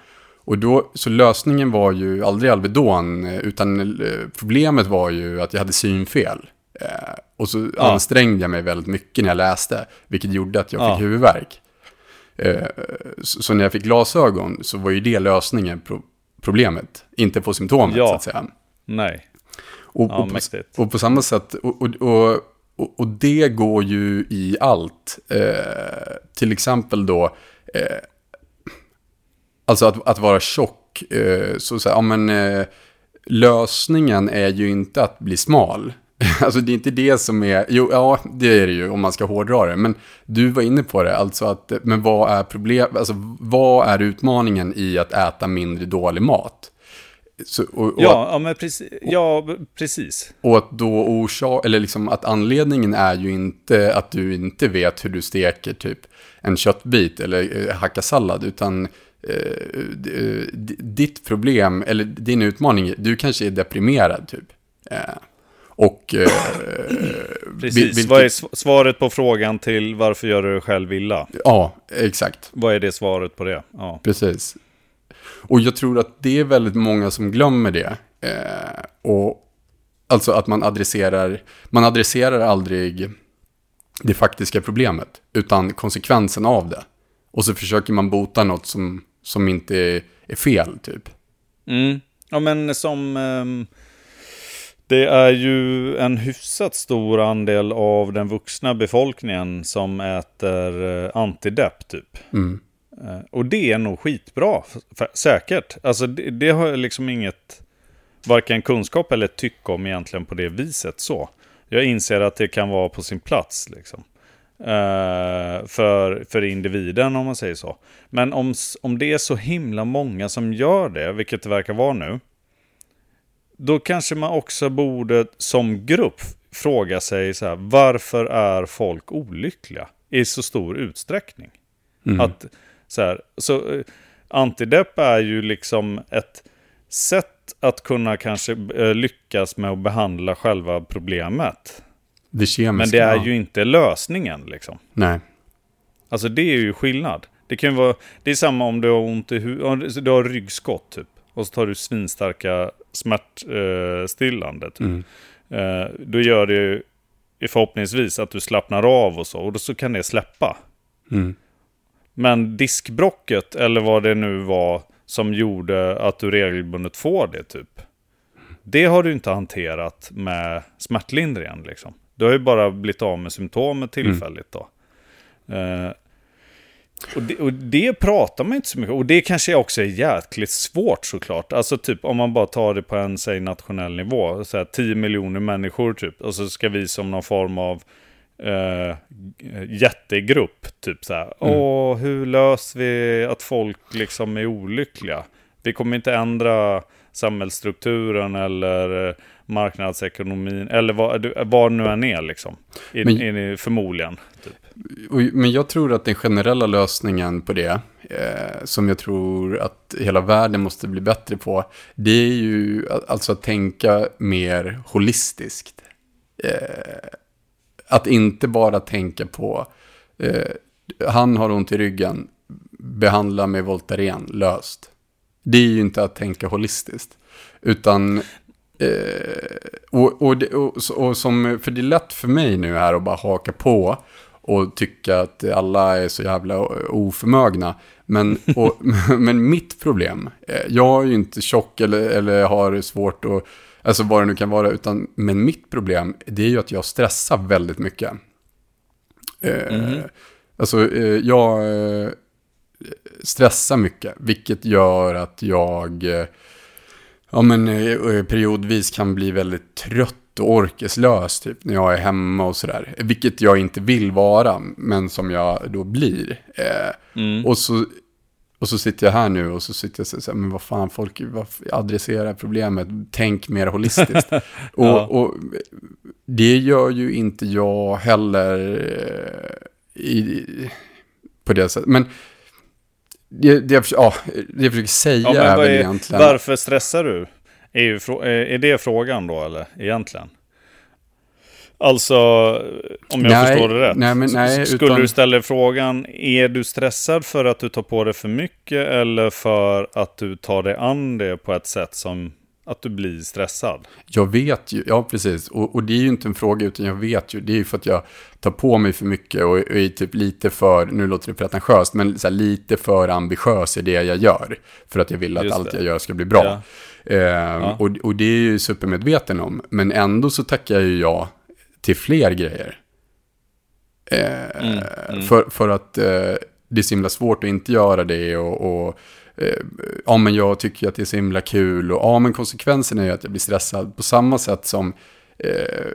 Och då, så lösningen var ju aldrig Alvedon, eh, utan eh, problemet var ju att jag hade synfel. Eh, och så Ja. ansträngde jag mig väldigt mycket när jag läste, vilket gjorde att jag Ja. fick huvudvärk. Eh, så, så när jag fick glasögon så var ju det lösningen på problemet, inte på symptomet Ja. så att säga. Nej. Och, Ja, och, på, och på samma sätt, och, och, och, och, och det går ju i allt. Eh, till exempel då, eh, alltså att, att vara tjock, eh, så, att säga, ja men eh, lösningen är ju inte att bli smal. (laughs) Alltså det är inte det som är, jo ja det är det ju om man ska hårdra det, men du var inne på det, alltså att, men vad är problem, alltså vad är utmaningen i att äta mindre dålig mat? Så, och, och Ja, ja, men precis. Ja, precis. och att då orsak, eller liksom att anledningen är ju inte att du inte vet hur du steker typ en köttbit eller eh, hackar sallad, utan eh, ditt problem, eller din utmaning, du kanske är deprimerad typ. Eh, och... Eh, (clears throat) Precis. vil- Vad är vilket- sv- svaret på frågan till varför gör du dig själv illa? Ja, exakt. Vad är det svaret på det? Ja. Precis. Och jag tror att det är väldigt många som glömmer det. Eh, och alltså att man adresserar, man adresserar aldrig det faktiska problemet, utan konsekvensen av det. Och så försöker man bota något som, som inte är, är fel, typ. Mm. Ja, men som... ehm, det är ju en hyfsat stor andel av den vuxna befolkningen som äter eh, antidepp, typ. Mm. Eh, Och det är nog skitbra, f- f- säkert. Alltså det, det har jag liksom inget, varken kunskap eller tycke om egentligen på det viset så. Jag inser att det kan vara på sin plats liksom. Eh, för, för individen om man säger så. Men om, om det är så himla många som gör det, vilket det verkar vara nu. Då kanske man också borde som grupp fråga sig så här, varför är folk olyckliga i så stor utsträckning? Mm. Att så här, så eh, antidepp är ju liksom ett sätt att kunna kanske eh, lyckas med att behandla själva problemet. det kemiska. Men det är ju inte lösningen liksom. Nej. Alltså det är ju skillnad. Det kan vara, det är samma om du har ont i huvudet, du har ryggskott typ. Och så tar du svinstarka smärtstillande typ. Mm. Eh, då gör det ju förhoppningsvis att du slappnar av och så. Och då så kan det släppa. Mm. Men diskbrocket, eller vad det nu var som gjorde att du regelbundet får det typ. Det har du inte hanterat med smärtlindringen liksom. Du har ju bara blivit av med symptomet tillfälligt då. Eh, och, det, och det pratar man inte så mycket om. Och det kanske också är jäkligt svårt såklart. Alltså typ om man bara tar det på en, säg nationell nivå. Så här, 10 miljoner människor typ. Och så ska vi som någon form av eh, jättegrupp. Typ så här. Åh, hur löser vi att folk liksom är olyckliga? Vi kommer inte ändra samhällsstrukturen eller eh, marknadsekonomin, eller vad, vad nu än är liksom. In, Men- in, förmodligen. Typ. Och, men jag tror att den generella lösningen på det, eh, som jag tror att hela världen måste bli bättre på, det är ju alltså att tänka mer holistiskt. Eh, att inte bara tänka på, eh, han har ont i ryggen, behandla med Voltaren, löst. Det är ju inte att tänka holistiskt. Utan, eh, och, och, det, och, och som, för det är lätt för mig nu här att bara haka på och tycka att alla är så jävla oförmögna. Men, (laughs) och, men mitt problem, eh, jag är ju inte tjock eller, eller har svårt att, alltså vad det nu kan vara, utan, men mitt problem, det är ju att jag stressar väldigt mycket. Eh, Alltså, eh, jag eh, stressar mycket, vilket gör att jag eh, ja, men, eh, periodvis kan bli väldigt trött och orkeslös typ, när jag är hemma och sådär. Vilket jag inte vill vara, men som jag då blir. Eh, Mm. och, så, och så sitter jag här nu och så sitter jag så här, men vad fan, folk vad, adressera problemet, tänk mer holistiskt. (laughs) och, Ja. och det gör ju inte jag heller eh, i, på det sättet. Men det, det, jag, ja, det jag försöker säga Ja, är väl egentligen... varför stressar du? Är, ju är är det frågan då, eller? Egentligen? Alltså, om jag Nej, förstår det rätt. nej, men nej, Skulle utan- du ställa frågan, är du stressad för att du tar på dig för mycket eller för att du tar dig an det på ett sätt som att du blir stressad? Jag vet ju, ja precis, och, och det är ju inte en fråga utan jag vet ju, det är ju för att jag tar på mig för mycket och, och är typ lite för, nu låter det pretentiöst, men här, lite för ambitiös i det jag gör. För att jag vill att Just allt det. jag gör ska bli bra. Ja. Ehm, och, och det är jag ju supermedveten om, men ändå så tackar ju jag till fler grejer. Eh, För, för att eh, det är så himla svårt att inte göra det och, och eh, ja men jag tycker att det är så himla kul och ja men konsekvensen är ju att jag blir stressad på samma sätt som eh,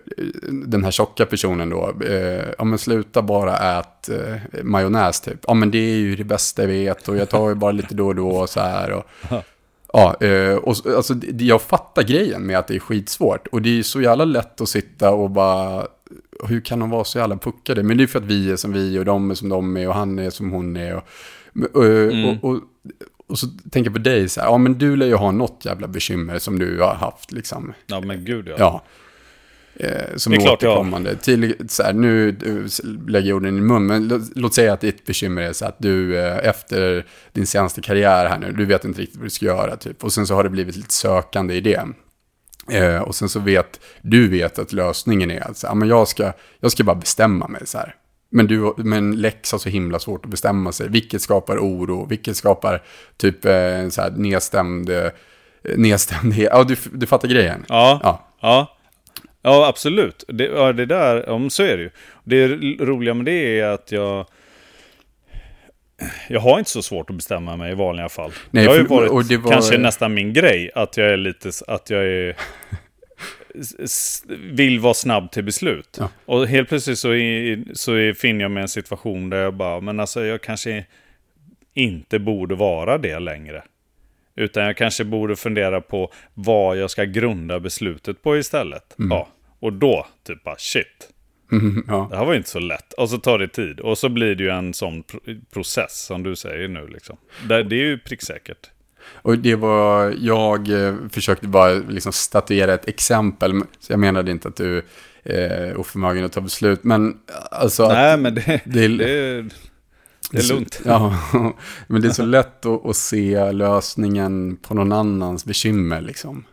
den här tjocka personen då, eh, ja men sluta bara ät eh, majonnäs typ. Ja men det är ju det bästa jag vet och jag tar ju bara lite då och då och så här. Och, (laughs) ja, eh, och så- alltså jag fattar grejen med att det är skitsvårt. Och det är så jävla lätt att sitta och bara, hur kan de vara så jävla puckade? Men det är för att vi är som vi och de är som de är och han är som hon är. Och, och, och, och, och så tänker jag på dig så här, ja men du lär ju ha något jävla bekymmer som du har haft liksom. Ja, men gud ja. Ja. Eh, som Det är är klart återkommande. Till, så här, nu eh, lägger jag orden i mun, men låt, låt säga att ditt bekymmer är så att du eh, efter din senaste karriär här nu, du vet inte riktigt vad du ska göra typ. Och sen så har det blivit lite sökande i det. Eh, och sen så vet, du vet att lösningen är att så, här, ja, men jag, ska, jag ska bara bestämma mig så här. Men, du, men Lex har så himla svårt att bestämma sig. Vilket skapar oro, vilket skapar typ eh, så här nedstämd, eh, nedstämdhet. (laughs) Ja, du, du fattar grejen. Ja, Ja. ja. Ja, absolut. Det, ja, det där, om så är det ju. Det roliga med det är att jag... Jag har inte så svårt att bestämma mig i vanliga fall. Nej, det har ju för- varit var- kanske nästan min grej att jag är lite... Att jag är... vill vara snabb till beslut. Ja. Och helt plötsligt så, är, så är, finner jag mig i en situation där jag bara, men alltså jag kanske inte borde vara det längre. Utan jag kanske borde fundera på vad jag ska grunda beslutet på istället. Ja, och då, typ bara shit. Mm, (laughs) ja. Det här var ju inte så lätt. Och så tar det tid. Och så blir det ju en sån pro- process som du säger nu liksom. Det, det är ju pricksäkert. Och det var, jag eh, försökte bara liksom statuera ett exempel, så jag menade inte att du är oförmögen att ta beslut, men alltså Nej, men det, det är- det, det är lugnt. (laughs) Ja, men det är så lätt att, att se lösningen på någon annans bekymmer liksom.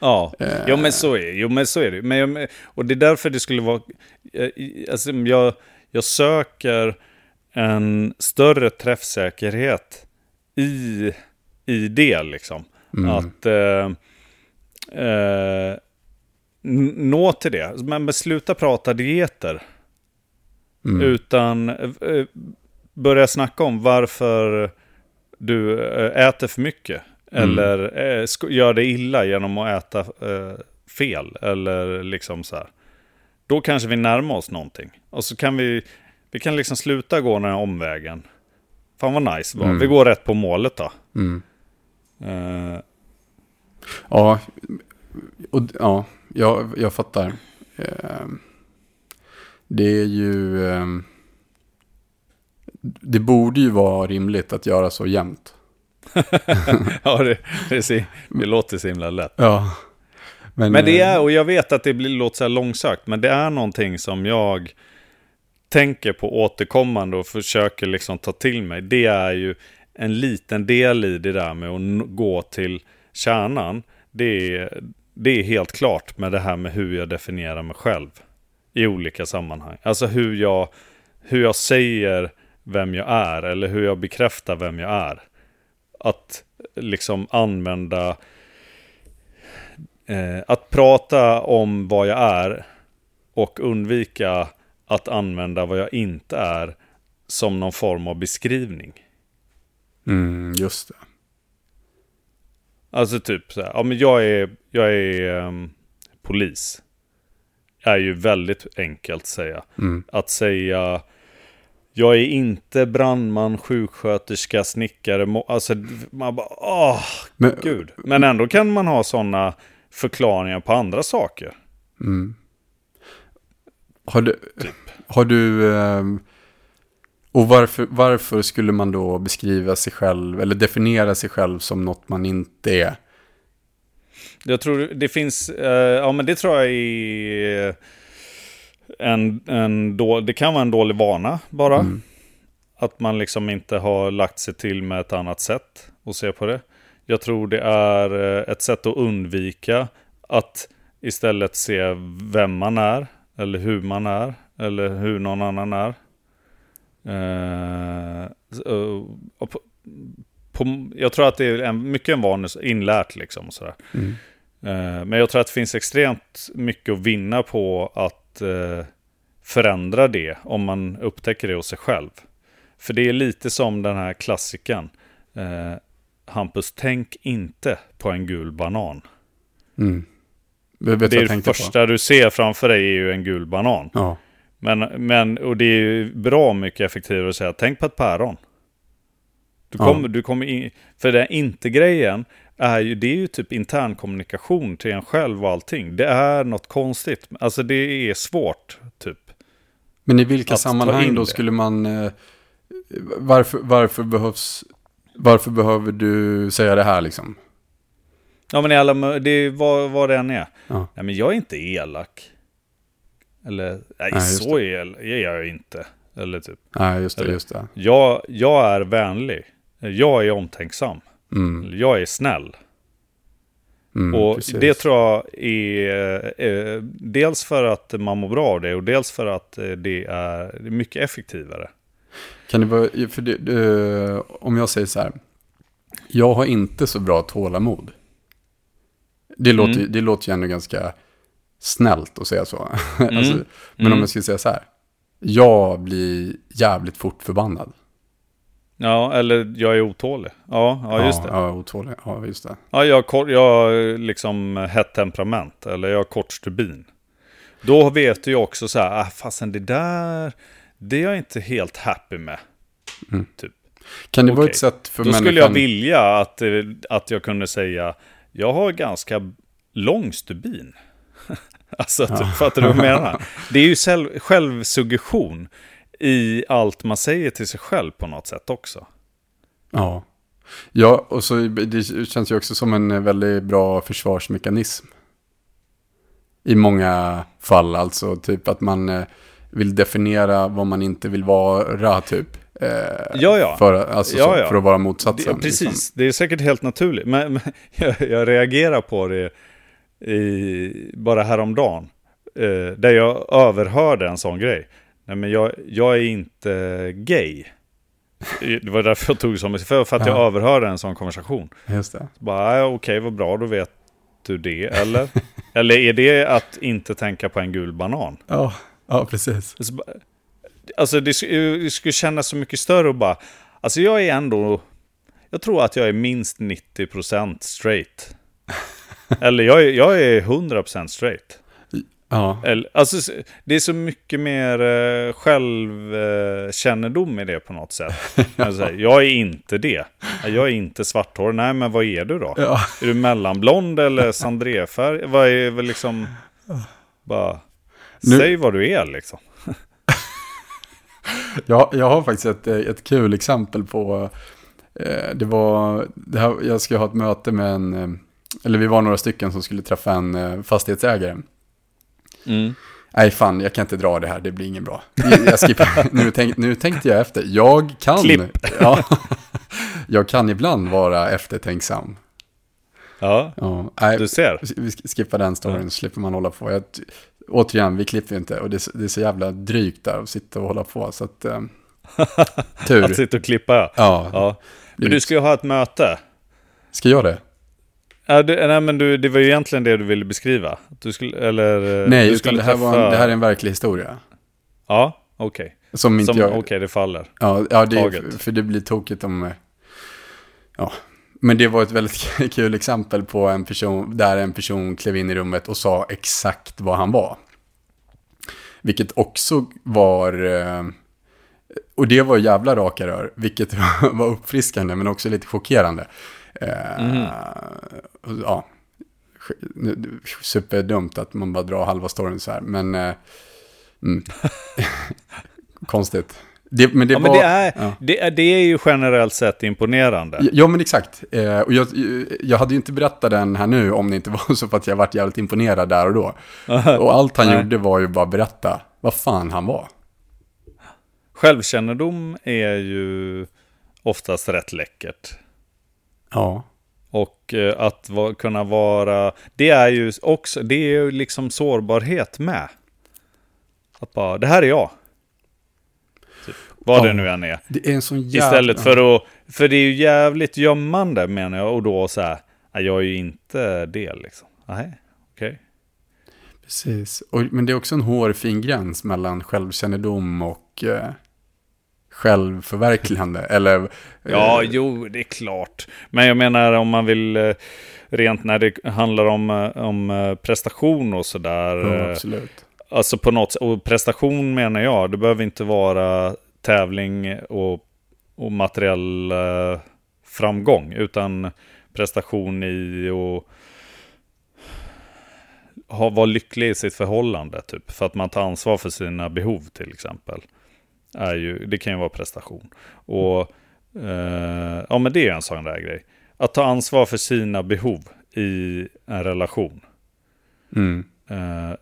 Ja, Eh. jo, men så är, jo, men så är det. Men, jag- och det är därför det skulle vara... eh, Alltså, jag, jag söker en större träffsäkerhet i, i det, liksom. Att eh, eh, nå till det. Men, sluta prata dieter. Utan eh, börja snacka om varför du eh, äter för mycket. Eller eh, sk- gör det illa genom att äta eh, fel. Eller liksom så här. Då kanske vi närmar oss någonting. Och så kan vi, vi kan liksom sluta gå den här omvägen. Fan vad nice var. Vi går rätt på målet då. Eh, Ja, och, ja jag, jag fattar. Eh, Det är ju... eh, Det borde ju vara rimligt att göra så jämt. (laughs) ja, det, det, ser- det låter så himla lätt. Ja. Men det eh, är, och jag vet att det blir, låter så här långsökt, men det är någonting som jag tänker på återkommande och försöker liksom ta till mig. Det är ju en liten del i det där med att gå till kärnan. Det är, det är helt klart med det här med hur jag definierar mig själv i olika sammanhang. Alltså hur jag, hur jag säger vem jag är eller hur jag bekräftar vem jag är. Att liksom använda Eh, att prata om vad jag är och undvika att använda vad jag inte är som någon form av beskrivning. Mm, just det. Alltså typ så här, ja men jag är, jag är ehm, polis. Är ju väldigt enkelt att säga. Mm. Att säga, jag är inte brandman, sjuksköterska, snickare, alltså man bara, åh, Men, gud. Men ändå kan man ha sådana förklaringar på andra saker. Mm. Har du... Typ. Har du... ehm, och varför, varför skulle man då beskriva sig själv eller definiera sig själv som något man inte är? Jag tror det finns, eh, ja men det tror jag är en, en då, det kan vara en dålig vana bara. Mm. Att man liksom inte har lagt sig till med ett annat sätt att se på det. Jag tror det är eh, ett sätt att undvika att istället se vem man är, eller hur man är, eller hur någon annan är. Eh, på, på, jag tror att det är en, mycket en vana, inlärt liksom. Och sådär. Mm. Eh, Men jag tror att det finns extremt mycket att vinna på att eh, förändra det om man upptäcker det hos sig själv. För det är lite som den här klassiken. Eh, Hampus, tänk inte på en gul banan. Mm. Det vad är det första du ser framför dig är ju en gul banan. på? Ja. Men, men, och det är ju bra mycket effektivare att säga, tänk på ett päron. Du Ja. kommer, du kommer in, för den inte-grejen är ju, det är ju typ intern kommunikation till en själv och allting. Det är något konstigt. Alltså det är svårt, typ. Men i vilka sammanhang då skulle man... eh, Varför, varför behövs... Varför behöver du säga det här liksom? Ja men i alla, det är vad, vad det än är. Ja. Nej men jag är inte elak. Eller, nej, Nej, så el är jag inte. Eller typ, Nej, just det, Eller- just det. jag, jag är vänlig. Jag är omtänksam. Mm, Jag är snäll. mm, Och precis. det tror jag är eh, dels för att man mår bra av det och dels för att eh, det är mycket effektivare. Kan det vara, för det, det, om jag säger så här. Jag har inte så bra tålamod. Det låter, Mm. det låter ju ändå ganska snällt att säga så. (laughs) alltså, men om Mm. jag skulle säga så här. Jag blir jävligt fort förbannad. Ja, eller jag är otålig. Ja, ja just det. Ja, otålig. Ja, just det. Ja, jag har, jag liksom hett temperament, eller jag har kort stubin. Då vet du ju också så här, ah, fasen det där, det är jag inte helt happy med. Typ. Kan det vara Okej. ett sätt för Då människan... skulle jag vilja att, eh, att jag kunde säga, jag har ganska lång stubin. (laughs) alltså, typ, fattar du vad jag (laughs) menar? Det är ju själv, självsuggestion i allt man säger till sig själv på något sätt också. Ja. Ja, och så det känns ju också som en väldigt bra försvarsmekanism. I många fall, alltså typ att man eh, vill definiera vad man inte vill vara, typ. Eh, Ja, ja. För, alltså, Ja, ja. för att vara Det, motsatsen. precis, liksom. det är säkert helt naturligt. Men, men (laughs) jag, jag reagerar på det i, bara häromdagen. Eh, där jag överhörde en sån grej. Nej, men jag, jag är inte gay. Det var därför jag tog som för, för att jag Ja. överhörde en sån konversation. Just det. Så bara, ja, okej, vad bra, då vet du det. Eller? (laughs) eller är det att inte tänka på en gul banan? Ja, ja precis. Alltså, bara- Alltså det, det skulle kännas så mycket större och bara... Alltså jag är ändå... Jag tror att jag är minst 90% straight. (laughs) Eller jag är, jag är 100% straight. Ja. Eller, alltså, det är så mycket mer uh, självkännedom i det på något sätt. (laughs) alltså, jag är inte det. Jag är inte svarthårig. Nej, men vad är du då? Ja. Är du mellanblond eller (laughs) sandrefärg? Vad är väl liksom... Bara... Nu- Säg vad du är liksom. (laughs) Jag, jag har faktiskt ett, ett kul exempel på, eh, det var, det här, jag skulle ha ett möte med en, eh, eller vi var några stycken som skulle träffa en eh, fastighetsägare. Mm. Nej fan, jag kan inte dra det här, det blir ingen bra. Jag, skippar, (laughs) nu, tänk, nu tänkte jag efter, jag kan, Klipp. (laughs) Ja, jag kan ibland vara eftertänksam. Ja, Ja, nej, du ser. vi skippar den storyn så slipper man hålla på. Jag, återigen, vi klipper ju inte och det, det är så jävla drygt där att sitta och hålla på. Så att, eh, (laughs) tur. Att sitta och klippa, ja. Ja, ja. Men du skulle ju ha ett möte. ska jag det? Ja, du, nej, men du, det var ju egentligen det du ville beskriva. Du skulle, eller, eh, Nej, du skulle det här, var träffa- en, det här är en verklig historia. Ja, okej. Som inte Som, jag... Okej, det faller. Ja, ja det, taget. för det blir tokigt om... eh, Ja, men det var ett väldigt (laughs) kul exempel på en person, där en person klev in i rummet och sa exakt vad han var. Vilket också var... eh, Och det var jävla raka rör, vilket (laughs) var uppfriskande men också lite chockerande. Och Ja, superdumt att man bara drar halva storyn så här, men... eh, Mm. (laughs) Konstigt. Det, men det Ja, var... men det är, ja. det, det är ju generellt sett imponerande. Ja, men exakt. Eh, och jag, jag hade ju inte berättat den här nu om det inte (laughs) var så för att jag varit jävligt imponerad där och då. (laughs) Och allt han Nej. gjorde var ju bara berätta vad fan han var. Självkännedom är ju oftast rätt läckert. Ja. Och eh, att va, kunna vara, det är ju också, det är ju liksom sårbarhet med. Att bara, det här är jag. Typ, vad Ja. det nu än är. Det är en sån jävla... Istället för att, för det är ju jävligt gömmande menar jag. Och då så här, "Nej, jag är ju inte det liksom. Nej, okej. Precis. Och, men det är också en hårfin gräns mellan självkännedom och eh, självförverkligande. Eller... Ja, eh, jo, det är klart. Men jag menar om man vill, eh, rent när det handlar om, eh, om eh, prestation och sådär. ja, eh, absolut. Alltså på något och prestation menar jag, det behöver inte vara tävling och, och materiell eh, framgång, utan prestation i att ha, vara lycklig i sitt förhållande, typ. För att man tar ansvar för sina behov till exempel. Är ju, det kan ju vara prestation. Och eh, ja, men det är en sån där grej. Att ta ansvar för sina behov i en relation. Mm. Eh,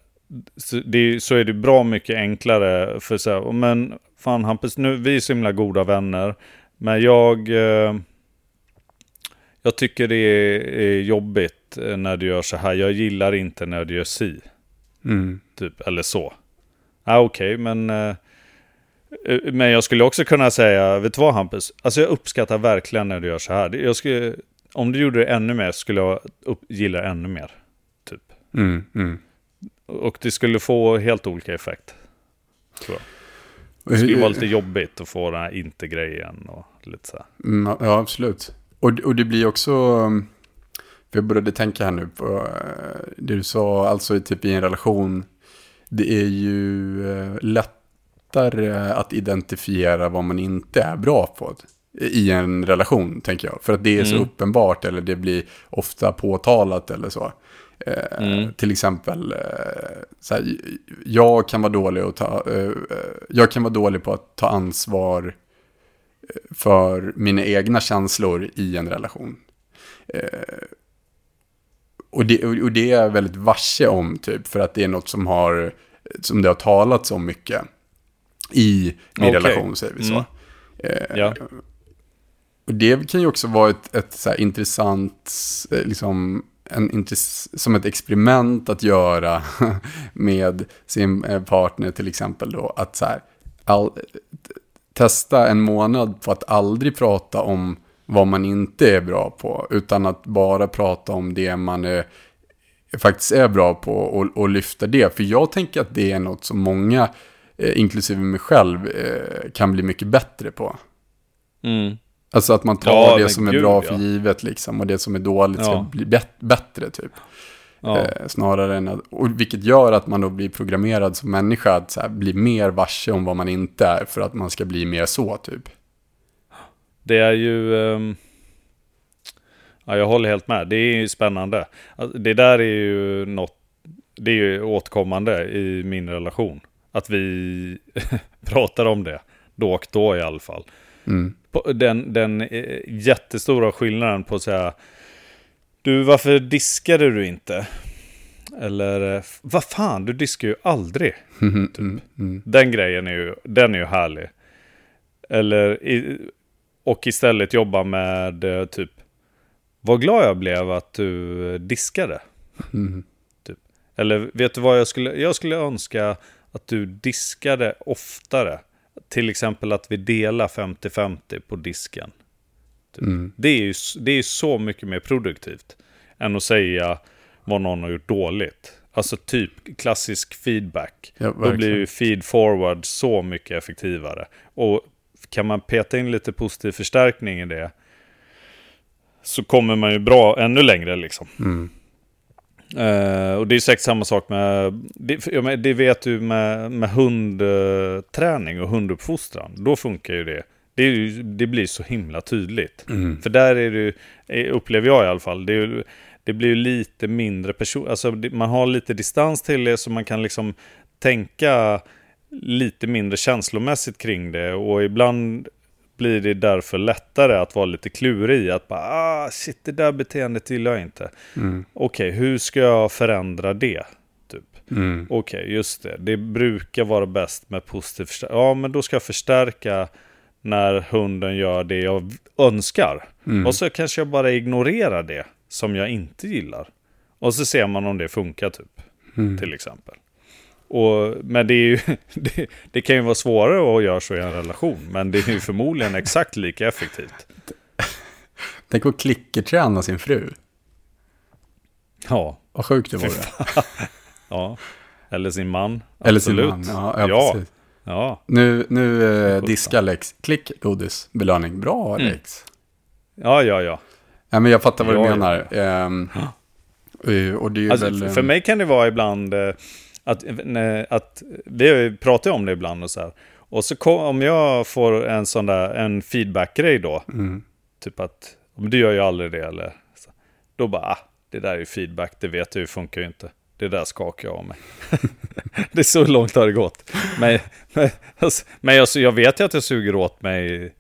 så, det, så är det bra mycket enklare för så här, men fan Hampus, nu, vi är så himla goda vänner. Men jag, eh, jag tycker det är, är jobbigt eh, när du gör så här. Jag gillar inte när du gör si, Mm. typ, eller så. Ja, okej, men... eh, men jag skulle också kunna säga, vet du vad Hampus? Alltså jag uppskattar verkligen när du gör så här. Skulle, om du gjorde det ännu mer skulle jag upp, gilla det ännu mer. Typ. Mm. Mm. Och det skulle få helt olika effekt. Tror jag. Det skulle vara lite jobbigt att få den här inte-grejen och lite så. Mm, ja, absolut. Och, och det blir också, um, för jag började tänka här nu på eh, det du sa, alltså typ i en relation, det är ju eh, lättare att identifiera vad man inte är bra på i en relation, tänker jag. För att det är så Mm. uppenbart eller det blir ofta påtalat eller så. Eh, Mm. Till exempel, eh, så här, jag kan vara dålig att ta, eh, eh, jag kan vara dålig på att ta ansvar för mina egna känslor i en relation. Eh, och, det, och det är jag väldigt varse om, typ, för att det är något som, har, som det har talats om mycket i min Okej. relation, säger vi så. Mm. Eh, Ja. och det kan ju också vara ett, ett så intressant, eh, liksom, en, intress- som ett experiment att göra (laughs) med sin eh, partner till exempel då. Att så här, all, testa en månad på att aldrig prata om vad man inte är bra på. Utan att bara prata om det man är, faktiskt är bra på och, och lyfta det. För jag tänker att det är något som många, eh, inklusive mig själv, eh, kan bli mycket bättre på. Mm. Alltså att man tar Ja, det som är gud, bra ja. för givet liksom och det som är dåligt ska Ja. bli bättre typ. Eh, snarare än att, och vilket gör att man då blir programmerad som människa att så här, bli mer varse om vad man inte är för att man ska bli mer så typ. Det är ju... ehm, ja, jag håller helt med. Det är ju spännande. Alltså, Det där är ju något... Det är ju återkommande i min relation. Att vi (laughs) pratar om det. Då och då i alla fall. Mm. Den, den eh, jättestora skillnaden på att säga Du, varför diskade du inte? Eller, eh, vad fan, du diskar ju aldrig. (laughs) Mm, mm, mm. Den grejen är ju, den är ju härlig. Eller, i, och istället jobba med eh, typ, vad glad jag blev att du diskade. Mm. Typ. Eller vet du vad jag skulle, jag skulle önska att du diskade oftare. Till exempel att vi delar 50-50 på disken. Mm. Det är ju det är så mycket mer produktivt än att säga vad någon har gjort dåligt. Alltså typ klassisk feedback. Ja, Då blir ju feed forward så mycket effektivare. Och kan man peta in lite positiv förstärkning i det så kommer man ju bra ännu längre liksom. Mm. Eh, och det är säkert samma sak med, det, ja, men det vet du med, med hundträning och hunduppfostran. Då funkar ju det. Det, ju, det blir så himla tydligt. Mm. För där är ju, eh, upplever jag i alla fall, det, är, det blir ju lite mindre person, alltså man har lite distans till det så man kan liksom tänka lite mindre känslomässigt kring det och ibland blir det därför lättare att vara lite klurig i att bara ah shit det där beteendet gillar jag inte. Mm. Okej, hur ska jag förändra det? Typ. Mm. Okej, just det. Det brukar vara bäst med positiv förstärkning. Ja, men då ska jag förstärka när hunden gör det jag önskar. Mm. Och så kanske jag bara ignorerar det som jag inte gillar. Och så ser man om det funkar typ, Mm. till exempel. Och, men det, ju, (laughs) det, det kan ju vara svårare att göra så i en relation. Men det är ju förmodligen exakt lika effektivt. Tänk att klickerträna sin fru. Ja, Vad sjukt det vore. (laughs) ja. Eller sin man. Eller sin Absolut. man. Ja, ja, Ja. precis. Ja, Nu, nu eh, diskar Lex. Klick, godis, belöning. Bra Mm. Lex. ja, ja. ja. Ja, men jag fattar vad du Ja, ja. menar. Ehm, eh, och det är Alltså, väl... för ehm, mig kan det vara ibland eh, att, att vi pratat om det ibland och så här. Och så kom, om jag får en sån där en feedback-grej då, Mm. typ att men du gör ju aldrig det eller så. Då bara, ah, det där är ju feedback, det vet jag ju funkar ju inte. Det där skakar jag av mig. (laughs) det är så långt har det gått. Men, men, alltså, men alltså, jag vet ju att jag suger åt mig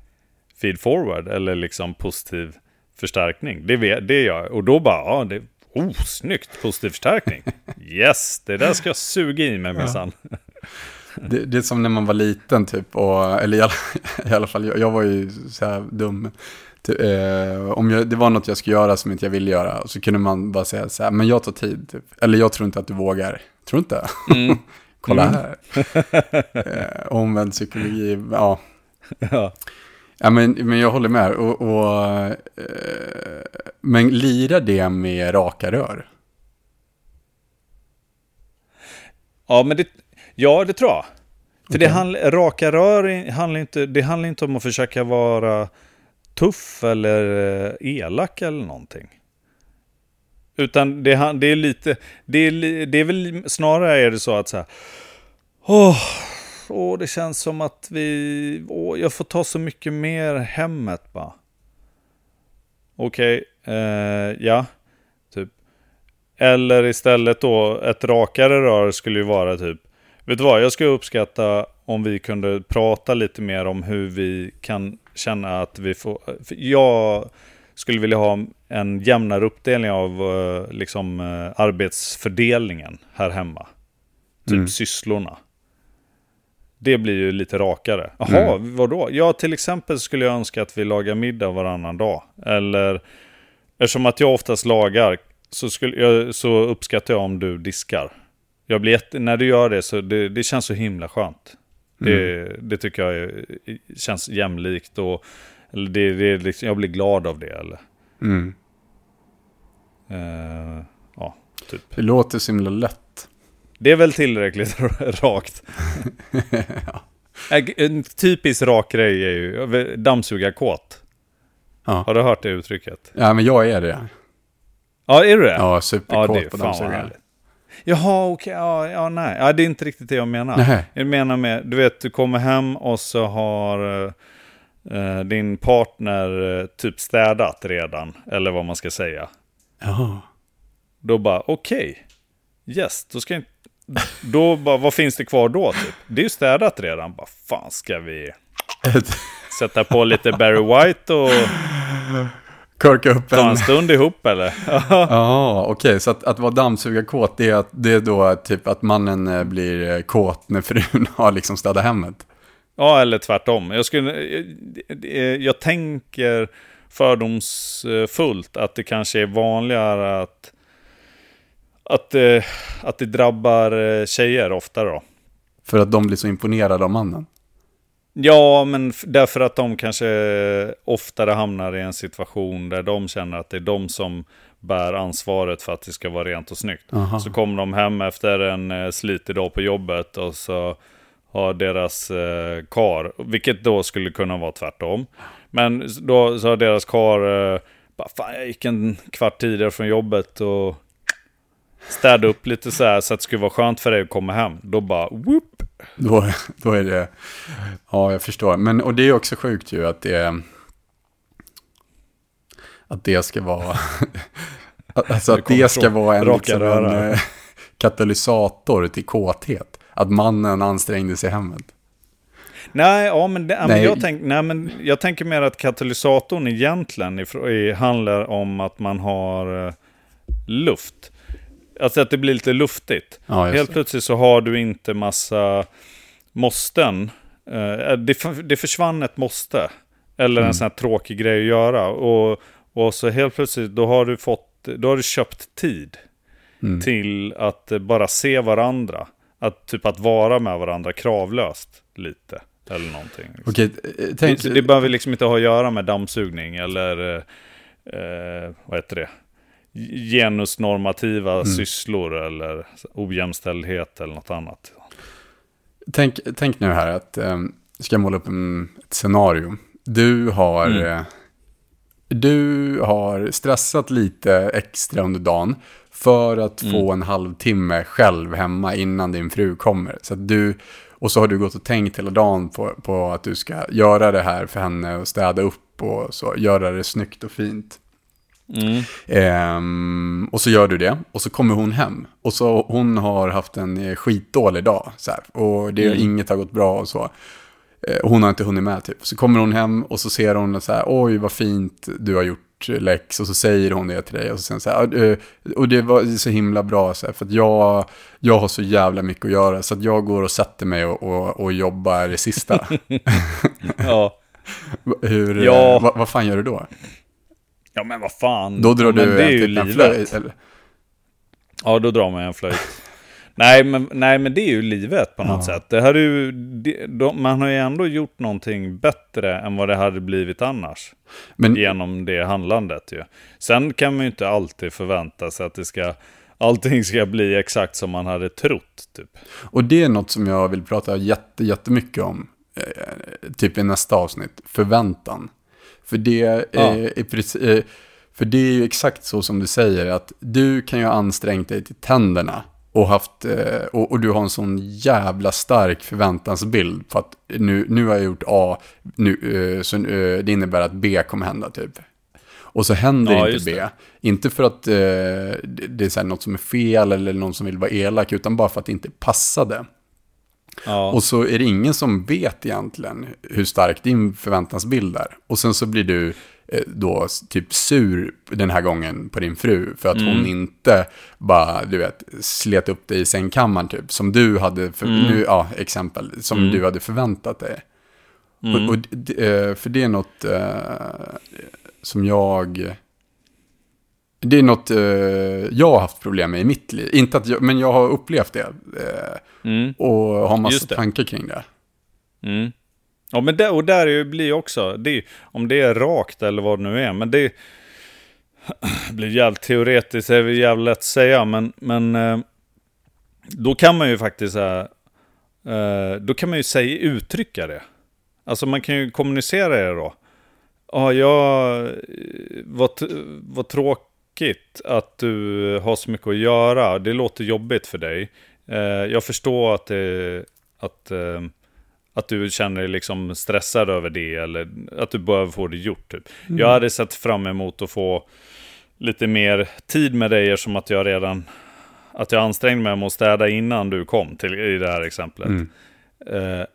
feed forward eller liksom positiv förstärkning. Det, vet, det gör jag. Och då bara, ja, det, oh, snyggt, positiv förstärkning. Yes, det där ska jag suga i mig minsann. (laughs) Det, det är som när man var liten typ, och, eller i alla, (laughs) i alla fall, jag, jag var ju så här dum. Ty, eh, om jag, det var något jag skulle göra som inte jag ville göra, så kunde man bara säga så här, men jag tar tid, typ. eller jag tror inte att du vågar. Tror inte? Mm. (laughs) Kolla Mm. här. eh, omvänd psykologi, ja. Ja. Ja, men, men jag håller med. Och, och, eh, men lirar det med raka rör? Ja, men det, ja, det tror jag. För det Okej. handl, raka rör handlar inte, det handlar inte om att försöka vara tuff eller eh, elak eller någonting. Utan det, det är lite, det är, det är väl snarare är det så att så här, åh, åh, det känns som att vi, åh, jag får ta så mycket mer hemmet bara. Okej, eh, ja, typ. Eller istället då, ett rakare rör skulle ju vara typ, vet du vad, jag skulle uppskatta om vi kunde prata lite mer om hur vi kan känna att vi får, jag skulle vilja ha en jämnare uppdelning av eh, liksom eh, arbetsfördelningen här hemma. Typ Mm. sysslorna. Det blir ju lite rakare. Jaha, Mm. vadå? Ja, till exempel skulle jag önska att vi lagar middag varannan dag. Eller, eftersom att jag oftast lagar, så, skulle jag, så uppskattar jag om du diskar. Jag blir jätte, när du gör det så det, det känns så himla skönt. Det, det tycker jag är, känns jämlikt och eller det, det är liksom, jag blir glad av det. Eller, Mm. eh, ja, typ. Det låter så himla lätt. Det är väl tillräckligt (laughs) rakt. (laughs) Ä- En typisk rak grej är ju dammsugarkåt. Ja. Har du hört det uttrycket? ja, men jag är det. Ja, är du det? Ja, Ja, superkåt det är på dammsugare. Jaha, okej. Ja, ja, nej. Ja, det är inte riktigt det jag menar. Nej. Jag menar med, du vet, du kommer hem och så har eh, din partner eh, typ städat redan. Eller vad man ska säga. Ja. Då bara, okej. Yes, då ska jag inte... Då bara, vad finns det kvar då typ? Det är ju städat redan. Bara, fan ska vi sätta på lite Barry White och Korka upp ta en... en stund ihop eller? (laughs) Ja, okej. Så att, att vara dammsugarkåt, det är, att, det är då typ att mannen eh, blir eh, kåt när frun (laughs) har liksom städat hemmet. Ja, eller tvärtom. Jag, skulle, jag, jag tänker fördomsfullt att det kanske är vanligare att, att, eh, att det drabbar eh, tjejer oftare då. För att de blir så imponerade av mannen. Ja, men därför att de kanske oftare hamnar i en situation där de känner att det är de som bär ansvaret för att det ska vara rent och snyggt. Aha. Så kommer de hem efter en eh, slitig dag på jobbet och så har deras eh, kar, vilket då skulle kunna vara tvärtom. Men då så har deras kar, eh, bara, fan jag gick en kvart tidigare från jobbet och städade upp lite så här så att det skulle vara skönt för dig att komma hem. Då bara, whoop, Då, då är det... Ja, jag förstår. Men, och det är också sjukt ju att det... Att det ska vara... (laughs) alltså att det ska vara en, liksom, en eh, katalysator till kåthet. Att mannen ansträngde sig hemmet. Nej, ja, men, det, Nej. jag, tänk, nej, men jag tänker mer att katalysatorn egentligen i, handlar om att man har eh, luft. Alltså att det blir lite luftigt. Ja, Helt plötsligt så har du inte massa måsten. Eh, det, för- det försvann ett måste. Eller Mm. en sån här tråkig grej att göra. Och, och så helt plötsligt, då har du fått, då har du köpt tid. Mm. Till att bara se varandra. Att typ att vara med varandra kravlöst lite. Eller någonting. liksom. Okej, eh, tänk... Det, det behöver liksom inte ha att göra med dammsugning eller eh, eh, vad heter det? Genusnormativa sysslor eller ojämställdhet eller något annat. Tänk, tänk nu här att, um, ska jag måla upp en, ett scenario. Du har, Mm. eh, du har stressat lite extra under dagen för att Mm. få en halvtimme själv hemma innan din fru kommer. Så du, och så har du gått och tänkt hela dagen på, på att du ska göra det här för henne och städa upp och så, göra det snyggt och fint. Mm. Ehm, och så gör du det, och så kommer hon hem. Och så hon har haft en eh, skitdålig dag, så här, och det, Mm. inget har gått bra och så. Eh, och hon har inte hunnit med typ. Så kommer hon hem och så ser hon så här, oj vad fint du har gjort eh, Lex. Och så säger hon det till dig och så hon så här, "Ja, eh, och det var så himla bra så här, för att jag, jag har så jävla mycket att göra. Så att jag går och sätter mig och, och, och jobbar det sista. (laughs) Ja. (laughs) Hur, Ja. vad, vad fan gör du då? Ja, men vad fan. Då drar ja, du en, typ en flöjt, eller? Ja, då drar man en flöjt. (laughs) nej, men, nej, men det är ju livet på något Ja. sätt. Det här är ju, det, de, man har ju ändå gjort någonting bättre än vad det hade blivit annars. Men, genom det handlandet ju. Sen kan man ju inte alltid förvänta sig att det ska, allting ska bli exakt som man hade trott. Typ. Och det är något som jag vill prata jätte, jättemycket om, eh, typ i nästa avsnitt, förväntan. För det, Ja. eh, är preci- eh, för det är ju exakt så som du säger, att du kan ju ha ansträngt dig till tänderna och, haft, eh, och, och du har en sån jävla stark förväntansbild på att nu, nu har jag gjort A, nu, så det innebär att B kommer hända typ. Och så händer Ja, inte B. det. Inte för att eh, det är så något som är fel eller någon som vill vara elak, utan bara för att det inte passade. Ja. Och så är det ingen som vet egentligen hur stark din förväntansbild är. Och sen så blir du eh, då typ sur den här gången på din fru för att Mm. hon inte bara, du vet, slet upp dig i sängkammaren typ. Som du hade, för, Mm. nu, ja, exempel, som du hade förväntat dig. Mm. Och, och, d- eh, för det är något eh, som jag... Det är något eh, jag har haft problem med i mitt liv. Inte att jag, men jag har upplevt det. Eh, Mm. och har massa det. tankar kring det. Mm. Ja, men där, och där blir också, det, om det är rakt eller vad det nu är, men det (clears throat) blir jävligt teoretiskt, det är väl jävligt lätt att säga, men, men eh, då kan man ju faktiskt så här, eh, då kan man ju säga, uttrycka det. Alltså man kan ju kommunicera det då. Ja, jag, eh, vad, t- vad tråk, tråkigt att du har så mycket att göra. Det låter jobbigt för dig. Eh, jag förstår att, det, att, eh, att du känner dig liksom stressad över det eller att du behöver få det gjort. Typ. Mm. Jag hade sett fram emot att få lite mer tid med dig som att jag redan att jag ansträngde mig med att städa innan du kom till, i det här exemplet. Mm. Eh,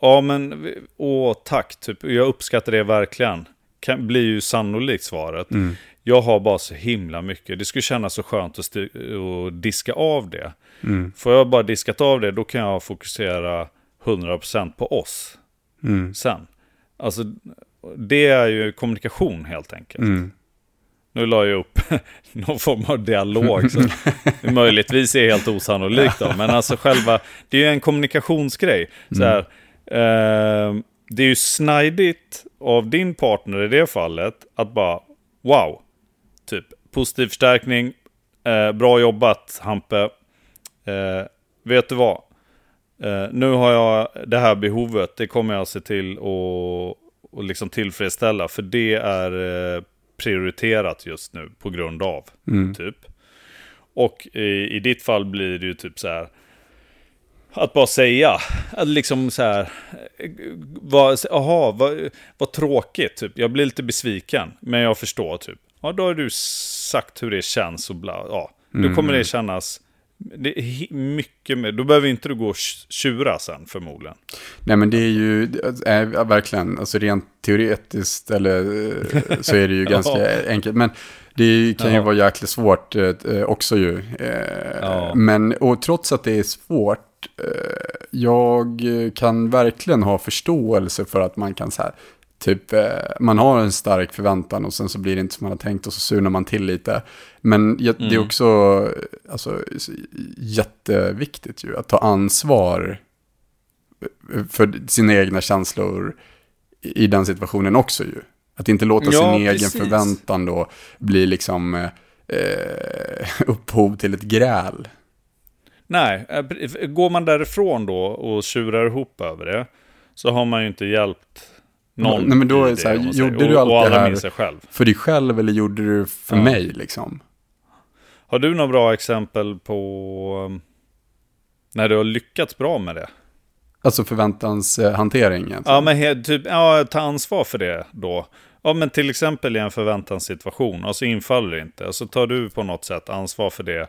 ja men, åh tack, typ, jag uppskattar det verkligen. Kan, blir ju sannolikt svaret. Mm. Jag har bara så himla mycket. Det skulle kännas så skönt att, att diska av det. Mm. Får jag bara diskat av det, då kan jag fokusera 100% på oss Mm. sen. Alltså, det är ju kommunikation helt enkelt. Mm. Nu la jag upp (laughs) någon form av dialog som (laughs) möjligtvis är helt osannolikt då. Men alltså själva, det är ju en kommunikationsgrej. Så här, eh, det är ju snajdigt av din partner i det fallet att bara wow, typ positiv förstärkning, eh, bra jobbat Hampe. Eh, vet du vad? Eh, nu har jag det här behovet, det kommer jag se till att och liksom tillfredsställa. För det är eh, prioriterat just nu på grund av. Mm. Typ. Och i, i ditt fall blir det ju typ så här. Att bara säga, att liksom så här, vad, aha, vad, vad tråkigt, typ. jag blir lite besviken, men jag förstår typ. Ja, då har du sagt hur det känns och bla, ja. Då kommer det kännas det är mycket mer, då behöver inte du gå och tjura sen förmodligen. Nej men det är ju, är, verkligen, alltså rent teoretiskt eller eh, så är det ju (laughs) ganska enkelt. Men det kan ju Ja. vara jäkligt svårt eh, också ju. Eh, Ja. Men, och trots att det är svårt, jag kan verkligen ha förståelse för att man kan så här, typ, eh, man har en stark förväntan och sen så blir det inte som man har tänkt och så surnar man till lite. Men det är Mm. också alltså, jätteviktigt ju att ta ansvar för sina egna känslor i den situationen också ju. Att inte låta Ja, sin egen precis. förväntan då bli liksom eh, eh, (laughs) upphov till ett gräl. Nej, eh, går man därifrån då och tjurar ihop över det så har man ju inte hjälpt någon Nej, men då är det så här, gjorde du allt det här- själv. För dig själv eller gjorde du för Ja. mig liksom? Har du några bra exempel på um, när du har lyckats bra med det? Alltså förväntanshantering. Ja, men typ, ja, ta ansvar för det då. Ja, men till exempel i en förväntanssituation, och så infaller det inte. Så tar du på något sätt ansvar för det.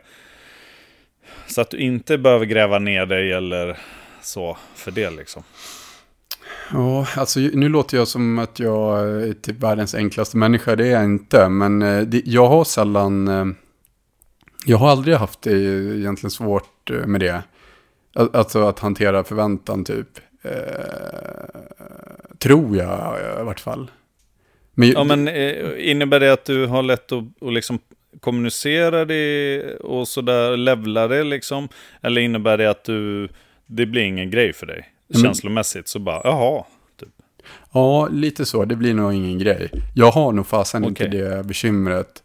Så att du inte behöver gräva ner dig eller så för det liksom. Ja, alltså nu låter jag som att jag är typ världens enklaste människa, det är jag inte. Men eh, det, jag har sällan, eh, jag har aldrig haft det egentligen svårt eh, med det. Al- Alltså att hantera förväntan typ. Eh, tror jag i vart fall. Men, Ja, men eh, innebär det att du har lätt att, att liksom kommunicera det och sådär, levla det liksom? Eller innebär det att du, det blir ingen grej för dig? Känslomässigt så bara, jaha. Typ. Ja, lite så. Det blir nog ingen grej. Jag har nog fasen inte Okej. det bekymret.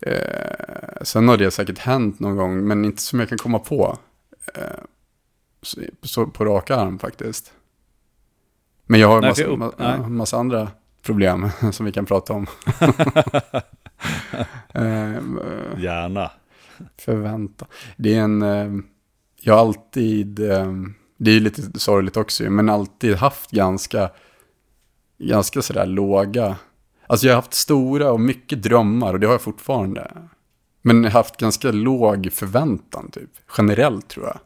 Eh, sen har det säkert hänt någon gång, men inte som jag kan komma på. Eh, så, så på rak arm faktiskt. Men jag har Nej, massa, ma- massa andra problem (laughs) som vi kan prata om. (laughs) (laughs) eh, Gärna. förvänta. Det är en, eh, jag har alltid, eh, det är lite sorgligt också men alltid haft ganska, ganska sådär låga, alltså jag har haft stora och mycket drömmar och det har jag fortfarande. Men jag har haft ganska låg förväntan typ, generellt tror jag.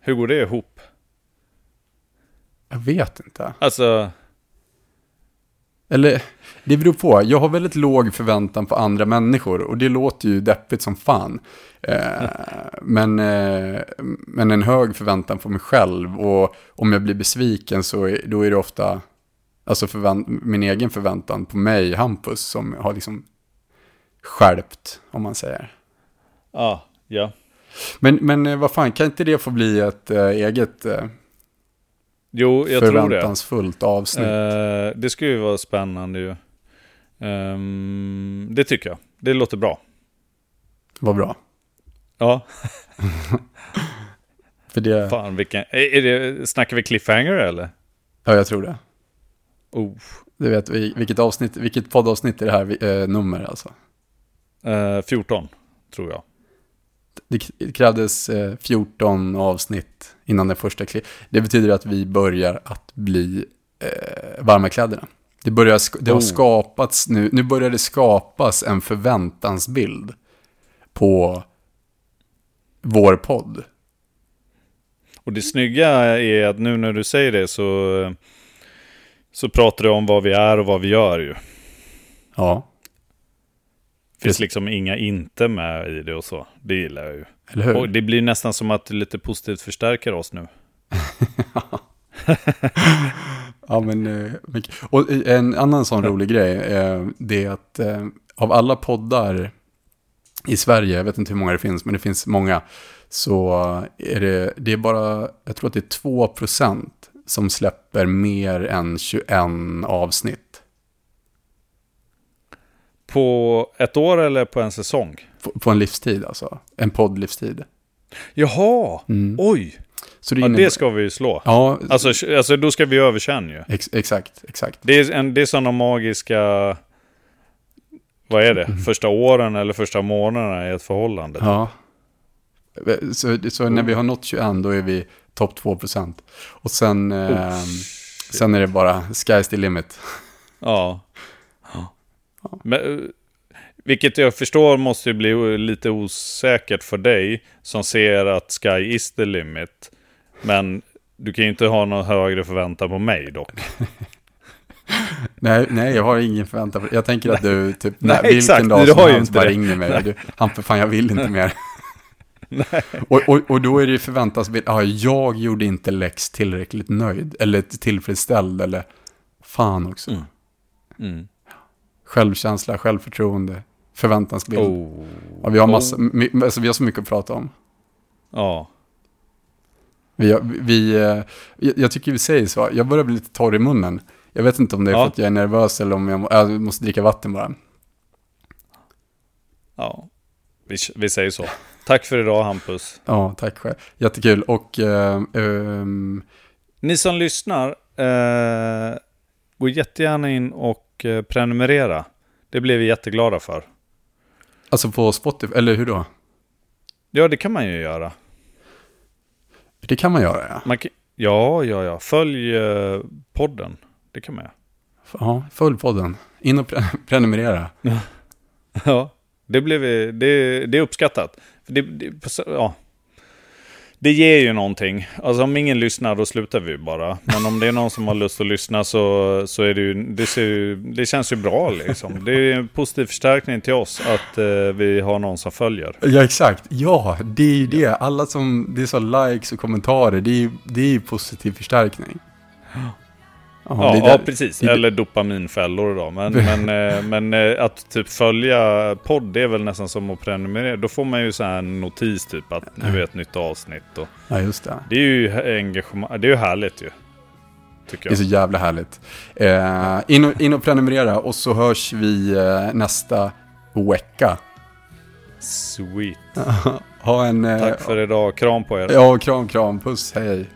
Hur går det ihop? Jag vet inte. Alltså, Eller, det beror på. Jag har väldigt låg förväntan på andra människor och det låter ju deppigt som fan. Eh, men, eh, men en hög förväntan på mig själv och om jag blir besviken så är, då är det ofta alltså förvänt- min egen förväntan på mig, Hampus, som har liksom skärpt, om man säger. ja, ja. Men, men eh, vad fan, kan inte det få bli ett eh, eget eh, Jo, jag tror det. förväntansfullt avsnitt? Eh, det skulle ju vara spännande ju. Ehm, det tycker jag. Det låter bra. Vad bra. Ja, (laughs) För det, fan vilken... Är det, snackar vi cliffhanger eller? ja, jag tror det. Oh, Du vet vi- vilket avsnitt, vilket poddavsnitt är det här eh, nummer alltså? Eh, 14, tror jag. Det krävdes eh, 14 avsnitt innan den första klipp. Det betyder att vi börjar att bli eh, varma kläderna. Det, börjar, det har Oh. skapats nu, nu börjar det skapas en förväntansbild på vår podd. Och det snygga är att nu när du säger det så, så pratar du om vad vi är och vad vi gör ju. Ja, finns liksom inga inte med i det och så. Det gillar jag ju. eller hur? Och det blir nästan som att det lite positivt förstärker oss nu. (laughs) Ja, men, eh. Och en annan sån rolig grej, eh, det är att eh, av alla poddar i Sverige, jag vet inte hur många det finns, men det finns många, så är det, det är bara, jag tror att det är 2% som släpper mer än 21 avsnitt. På ett år eller på en säsong? På- en livstid alltså, en poddlivstid. Jaha, Mm. oj. Så det Ja, det ska vi ju slå. Ja, Alltså, alltså då ska vi över sen ju. ex, exakt, exakt. Det är, en, det är sådana magiska... Vad är det? Första åren eller första månaderna i ett förhållande. Ja. Så, så när vi har nått 21 då är vi topp 2%. Och sen, eh, sen är det bara sky's the limit. Ja. Men, eh, vilket jag förstår måste ju bli lite osäkert för dig som ser att sky is the limit. Men du kan ju inte ha någon högre förväntan på mig dock. (laughs) Nej, nej, jag har ingen förväntan på. Jag tänker att du, typ, Nej, när, exakt, vilken dag som helst bara det. ringer mig. Du, Hampe, fan jag vill inte mer. (laughs) och, och, och då är det ju förväntansbild, ja, jag gjorde inte Lex tillräckligt nöjd, eller tillfredsställd, eller fan också. Mm. Mm. Självkänsla, självförtroende, förväntansbild. Oh. Ja, vi, har massa, Oh. alltså, vi har så mycket att prata om. Ja. Vi, vi, eh, jag tycker vi säger så, jag börjar bli lite torr i munnen. Jag vet inte om det är Ja. för att jag är nervös eller om jag, jag måste dricka vatten bara. Ja. Vi, vi säger så. Tack för idag Hampus. Ja, tack själv. Jättekul. Och eh, ehm, Ni som lyssnar, eh, gå jättegärna in och eh, prenumerera. Det blir vi jätteglada för. alltså på Spotify, eller hur då? Ja, det kan man ju göra. Det kan man göra, ja. Man kan, ja, ja, ja. Följ eh, podden. Det kan man göra. Ja, följ podden. In och pre- (laughs) prenumerera. (laughs) Ja, det, blev, det, det är uppskattat. Det, det, ja det ger ju någonting. Alltså om ingen lyssnar då slutar vi bara. Men om det är någon som har lust att lyssna så, så är det ju, det, ser ju, det känns ju bra liksom. Det är en positiv förstärkning till oss att eh, vi har någon som följer. Ja, exakt. Ja, det är ju det. Alla som, det är så likes och kommentarer, det är ju det är ju positiv förstärkning. Ja, Ja, precis. Eller dopaminfällor då. Men, (laughs) men, eh, men eh, att typ följa podd, det är väl nästan som att prenumerera. Då får man ju så här en notis typ att nu är ett nytt avsnitt. Och Ja, just det. det är ju engagemang, det är ju härligt ju. Tycker Det är jag. så jävla härligt. Eh, in, och, in och prenumerera och så hörs vi eh, nästa vecka. Sweet. (laughs) Ha en... Eh, Tack för idag. Kram på er. Ja, kram, kram. Puss, hej.